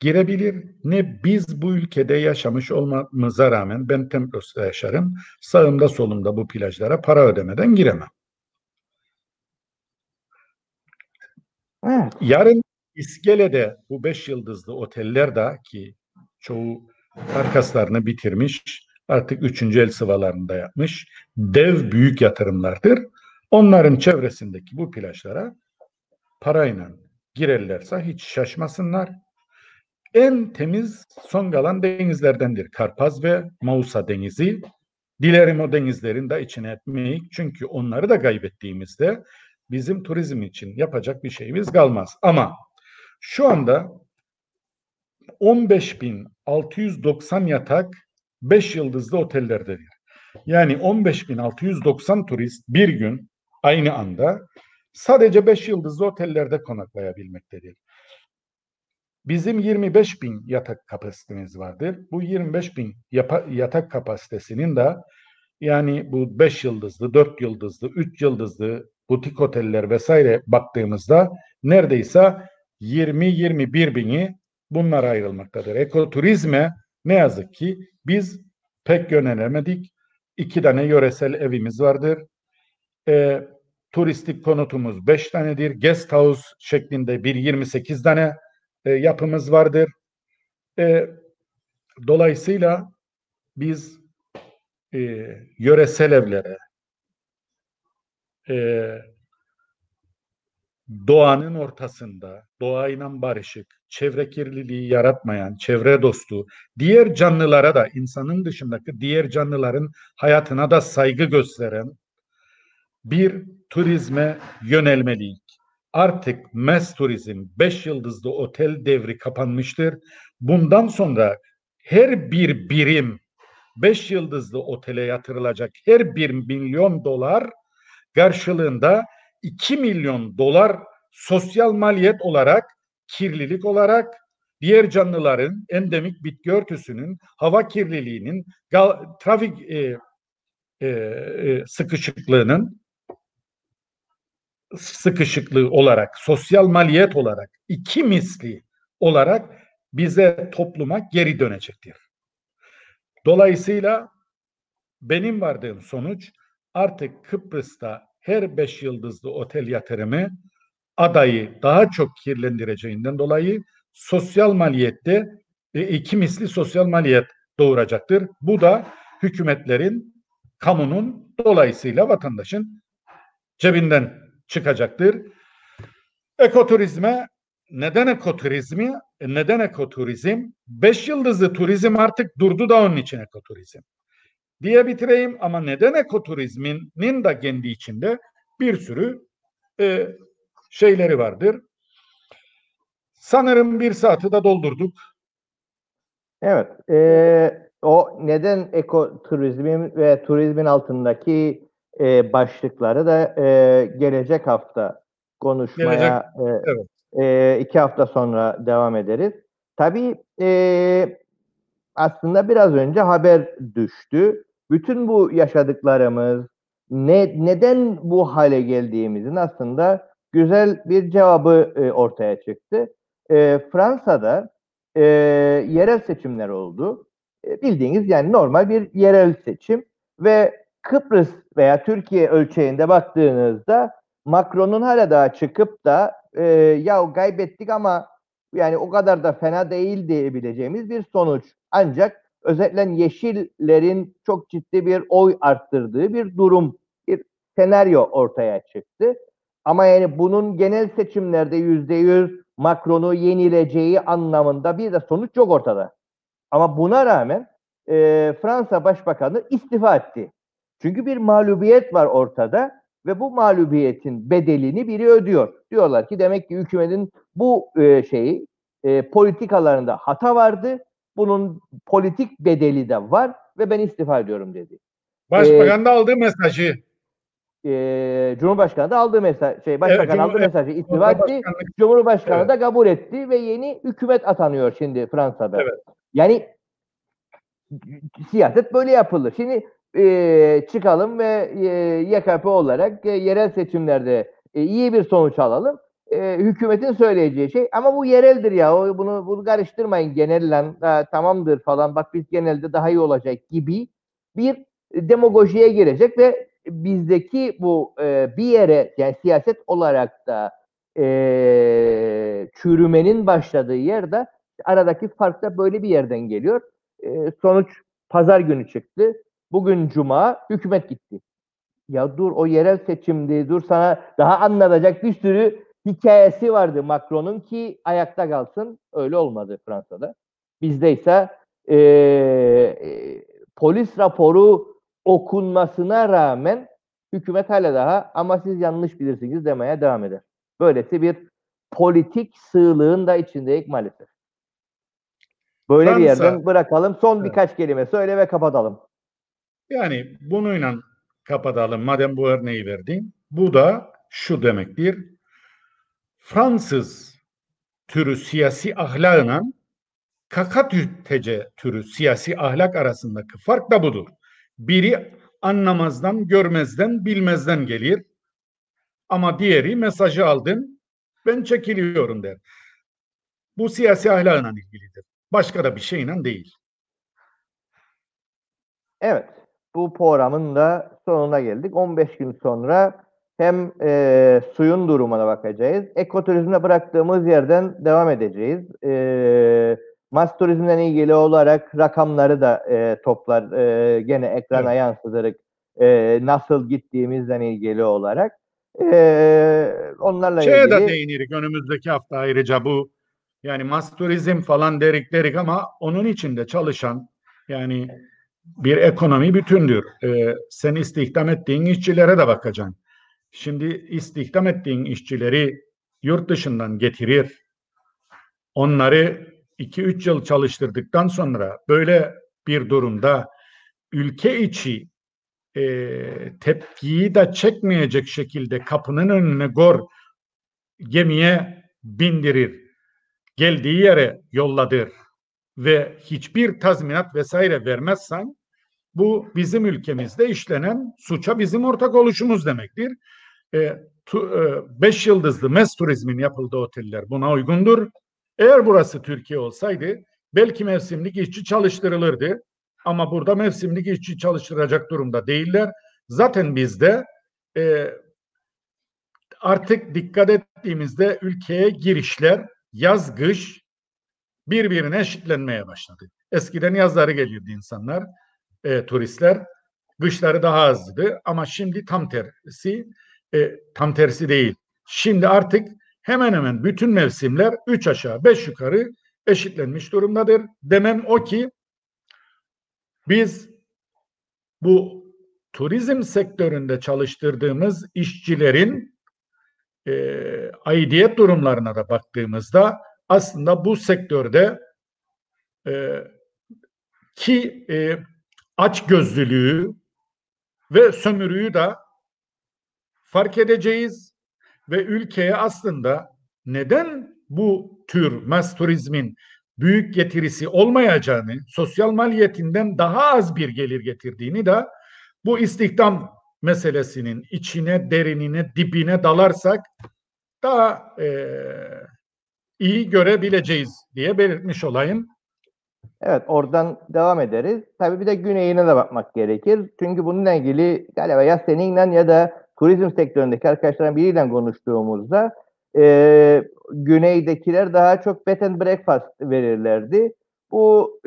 girebilir ne biz bu ülkede yaşamış olmamıza rağmen ben Templos'ta yaşarım. Sağımda solumda bu plajlara para ödemeden giremem. Evet. Yarın İskele'de bu beş yıldızlı oteller de ki çoğu karkaslarını bitirmiş artık üçüncü el sıvalarında yapmış dev büyük yatırımlardır. Onların çevresindeki bu plajlara parayla girerlerse hiç şaşmasınlar. En temiz son kalan denizlerdendir. Karpaz ve Mausa denizi. Dilerim o denizlerin de içine etmeyi çünkü onları da kaybettiğimizde bizim turizm için yapacak bir şeyimiz kalmaz. Ama şu anda 15.690 yatak 5 yıldızlı otellerdedir. Yani 15.690 turist bir gün aynı anda sadece 5 yıldızlı otellerde konaklayabilmektedir. Bizim 25 bin yatak kapasitemiz vardır. Bu 25 bin yatak kapasitesinin de yani bu 5 yıldızlı, 4 yıldızlı, 3 yıldızlı butik oteller vesaire baktığımızda neredeyse 20-21 bini bunlara ayrılmaktadır. Ekoturizme ne yazık ki biz pek yönelemedik. İki tane yöresel evimiz vardır. E, turistik konutumuz beş tanedir. Guest house şeklinde bir 28 tane e, yapımız vardır. E, dolayısıyla biz e, yöresel evlere, e, doğanın ortasında, doğayla barışık, çevre kirliliği yaratmayan, çevre dostu, diğer canlılara da, insanın dışındaki diğer canlıların hayatına da saygı gösteren bir turizme yönelmeliyiz. Artık mes turizm, beş yıldızlı otel devri kapanmıştır. Bundan sonra her bir birim beş yıldızlı otele yatırılacak her bir milyon dolar karşılığında 2 milyon dolar sosyal maliyet olarak, kirlilik olarak diğer canlıların endemik bitki örtüsünün, hava kirliliğinin, trafik e, e, e, sıkışıklığının sıkışıklığı olarak, sosyal maliyet olarak iki misli olarak bize topluma geri dönecektir. Dolayısıyla benim vardığım sonuç artık Kıbrıs'ta her beş yıldızlı otel yatırımı adayı daha çok kirlendireceğinden dolayı sosyal maliyette e, iki misli sosyal maliyet doğuracaktır. Bu da hükümetlerin, kamunun dolayısıyla vatandaşın cebinden çıkacaktır. Ekoturizme neden ekoturizmi? E, neden ekoturizm? Beş yıldızlı turizm artık durdu da onun için ekoturizm diye bitireyim ama neden ekoturizminin de kendi içinde bir sürü e, şeyleri vardır. Sanırım bir saati de doldurduk. Evet. E, o neden ekoturizmin ve turizmin altındaki e, başlıkları da e, gelecek hafta konuşmaya gelecek, e, evet. e, iki hafta sonra devam ederiz. Tabii e, aslında biraz önce haber düştü bütün bu yaşadıklarımız, ne, neden bu hale geldiğimizin aslında güzel bir cevabı e, ortaya çıktı. E, Fransa'da e, yerel seçimler oldu. E, bildiğiniz yani normal bir yerel seçim ve Kıbrıs veya Türkiye ölçeğinde baktığınızda Macron'un hala daha çıkıp da e, ya kaybettik ama yani o kadar da fena değil diyebileceğimiz bir sonuç. Ancak özellikle Yeşillerin çok ciddi bir oy arttırdığı bir durum, bir senaryo ortaya çıktı. Ama yani bunun genel seçimlerde yüzde yüz Macron'u yenileceği anlamında bir de sonuç yok ortada. Ama buna rağmen e, Fransa Başbakanı istifa etti. Çünkü bir mağlubiyet var ortada ve bu mağlubiyetin bedelini biri ödüyor. Diyorlar ki demek ki hükümetin bu e, şeyi e, politikalarında hata vardı. Bunun politik bedeli de var ve ben istifa ediyorum dedi. Başbakan da aldığı mesajı E, Cumhurbaşkanı da aldığı mesaj, şey başbakan Evet, aldığı mesajı istifa etti. Cumhurbaşkanı Evet. da kabul etti ve yeni hükümet atanıyor şimdi Fransa'da. Evet. Yani siyaset böyle yapılır. Şimdi e, çıkalım ve e, YKP olarak e, yerel seçimlerde e, iyi bir sonuç alalım. E, hükümetin söyleyeceği şey ama bu yereldir ya o, bunu bunu karıştırmayın genelle tamamdır falan bak biz genelde daha iyi olacak gibi bir demagojiye girecek ve bizdeki bu e, bir yere yani siyaset olarak da e, çürümenin başladığı yerde aradaki fark da böyle bir yerden geliyor. E, sonuç pazar günü çıktı. Bugün cuma hükümet gitti. Ya dur o yerel seçimdi. Dur sana daha anlatacak bir sürü hikayesi vardı Macron'un ki ayakta kalsın. Öyle olmadı Fransa'da. Bizde ise e, e, polis raporu okunmasına rağmen hükümet hala daha ama siz yanlış bilirsiniz demeye devam eder. Böylesi bir politik sığlığın da içindeyiz maalesef. Böyle bir Fransa- yerden bırakalım. Son Evet. birkaç kelime söyle ve kapatalım. Yani bununla kapatalım madem bu örneği verdin. Bu da şu demektir. Fransız türü siyasi ahlakla kakatütece türü siyasi ahlak arasındaki fark da budur. Biri anlamazdan, görmezden, bilmezden gelir. Ama diğeri mesajı aldın, ben çekiliyorum der. Bu siyasi ahlakla ilgilidir. Başka da bir şeyle değil. Evet. Bu programın da sonuna geldik. 15 gün sonra hem e, suyun durumuna bakacağız. Ekoturizmde bıraktığımız yerden devam edeceğiz. E, Mas turizmden ilgili olarak rakamları da e, toplar e, gene ekrana Evet. yansıtarak e, nasıl gittiğimizden ilgili olarak. E, onlarla Şeye de ilgili değinirik önümüzdeki hafta ayrıca bu yani mas turizm falan derik derik ama onun içinde çalışan yani bir ekonomi bütündür. Ee, sen istihdam ettiğin işçilere de bakacaksın. Şimdi istihdam ettiğin işçileri yurt dışından getirir. Onları 2-3 yıl çalıştırdıktan sonra böyle bir durumda ülke içi e, tepkiyi de çekmeyecek şekilde kapının önüne gor gemiye bindirir. Geldiği yere yolladır ve hiçbir tazminat vesaire vermezsen bu bizim ülkemizde işlenen suça bizim ortak oluşumuz demektir. E, e, beş yıldızlı mes turizmin yapıldığı oteller buna uygundur. Eğer burası Türkiye olsaydı belki mevsimlik işçi çalıştırılırdı. Ama burada mevsimlik işçi çalıştıracak durumda değiller. Zaten bizde e, artık dikkat ettiğimizde ülkeye girişler yaz kış birbirine eşitlenmeye başladı. Eskiden yazları gelirdi insanlar, e, turistler. Kışları daha azdı ama şimdi tam tersi, e, tam tersi değil. Şimdi artık hemen hemen bütün mevsimler üç aşağı beş yukarı eşitlenmiş durumdadır. Demem o ki biz bu turizm sektöründe çalıştırdığımız işçilerin e, aidiyet durumlarına da baktığımızda aslında bu sektörde e, ki e, açgözlülüğü ve sömürüyü de fark edeceğiz ve ülkeye aslında neden bu tür mas turizmin büyük getirisi olmayacağını, sosyal maliyetinden daha az bir gelir getirdiğini de bu istihdam meselesinin içine, derinine, dibine dalarsak daha e, iyi görebileceğiz diye belirtmiş olayım. Evet oradan devam ederiz. Tabii bir de güneyine de bakmak gerekir. Çünkü bununla ilgili galiba ya seninle ya da turizm sektöründeki arkadaşların biriyle konuştuğumuzda e, güneydekiler daha çok bed and breakfast verirlerdi. Bu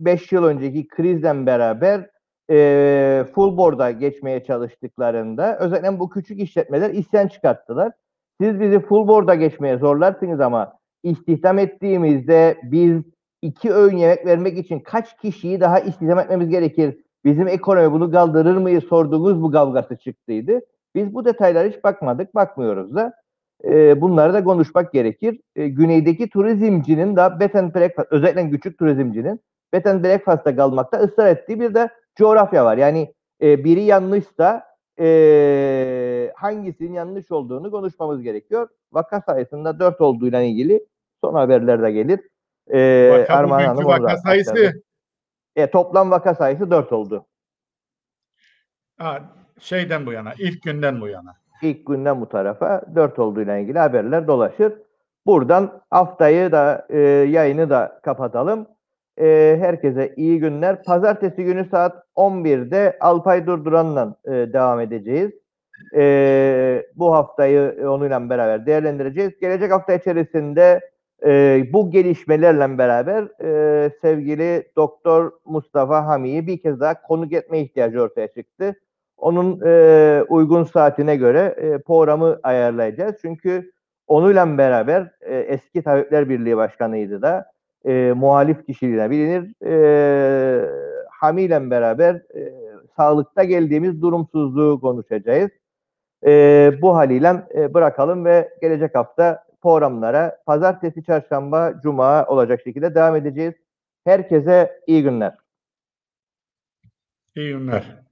5 yıl önceki krizden beraber e, full board'a geçmeye çalıştıklarında özellikle bu küçük işletmeler isyan çıkarttılar. Siz bizi full board'a geçmeye zorlarsınız ama istihdam ettiğimizde biz iki öğün yemek vermek için kaç kişiyi daha istihdam etmemiz gerekir? Bizim ekonomi bunu kaldırır mıyı sorduğumuz bu kavgası çıktıydı. Biz bu detaylara hiç bakmadık, bakmıyoruz da. E, bunları da konuşmak gerekir. E, güneydeki turizmcinin da bed and breakfast, özellikle küçük turizmcinin bed and breakfast'ta kalmakta ısrar ettiği bir de coğrafya var. Yani e, biri yanlışsa e, hangisinin yanlış olduğunu konuşmamız gerekiyor. Vaka sayısında 4 olduğuyla ilgili son haberler de gelir. E, Vaka Armağan bugünkü Hanım orada vaka sayısı. E, toplam vaka sayısı 4 oldu. ha, şeyden bu yana, ilk günden bu yana. İlk günden bu tarafa 4 olduğuyla ilgili haberler dolaşır. Buradan haftayı da e, yayını da kapatalım. E, herkese iyi günler. Pazartesi günü saat 11'de Alpay Durduran'la e, devam edeceğiz. E, bu haftayı onunla beraber değerlendireceğiz. Gelecek hafta içerisinde e, bu gelişmelerle beraber e, sevgili Doktor Mustafa Hami'yi bir kez daha konuk etme ihtiyacı ortaya çıktı. Onun e, uygun saatine göre e, programı ayarlayacağız. Çünkü onunla beraber e, eski Tabipler Birliği Başkanı'ydı da e, muhalif kişiliğine bilinir. E, Hami ile beraber e, sağlıkta geldiğimiz durumsuzluğu konuşacağız. E, bu haliyle e, bırakalım ve gelecek hafta programlara pazartesi, çarşamba, cuma olacak şekilde devam edeceğiz. Herkese iyi günler. İyi günler.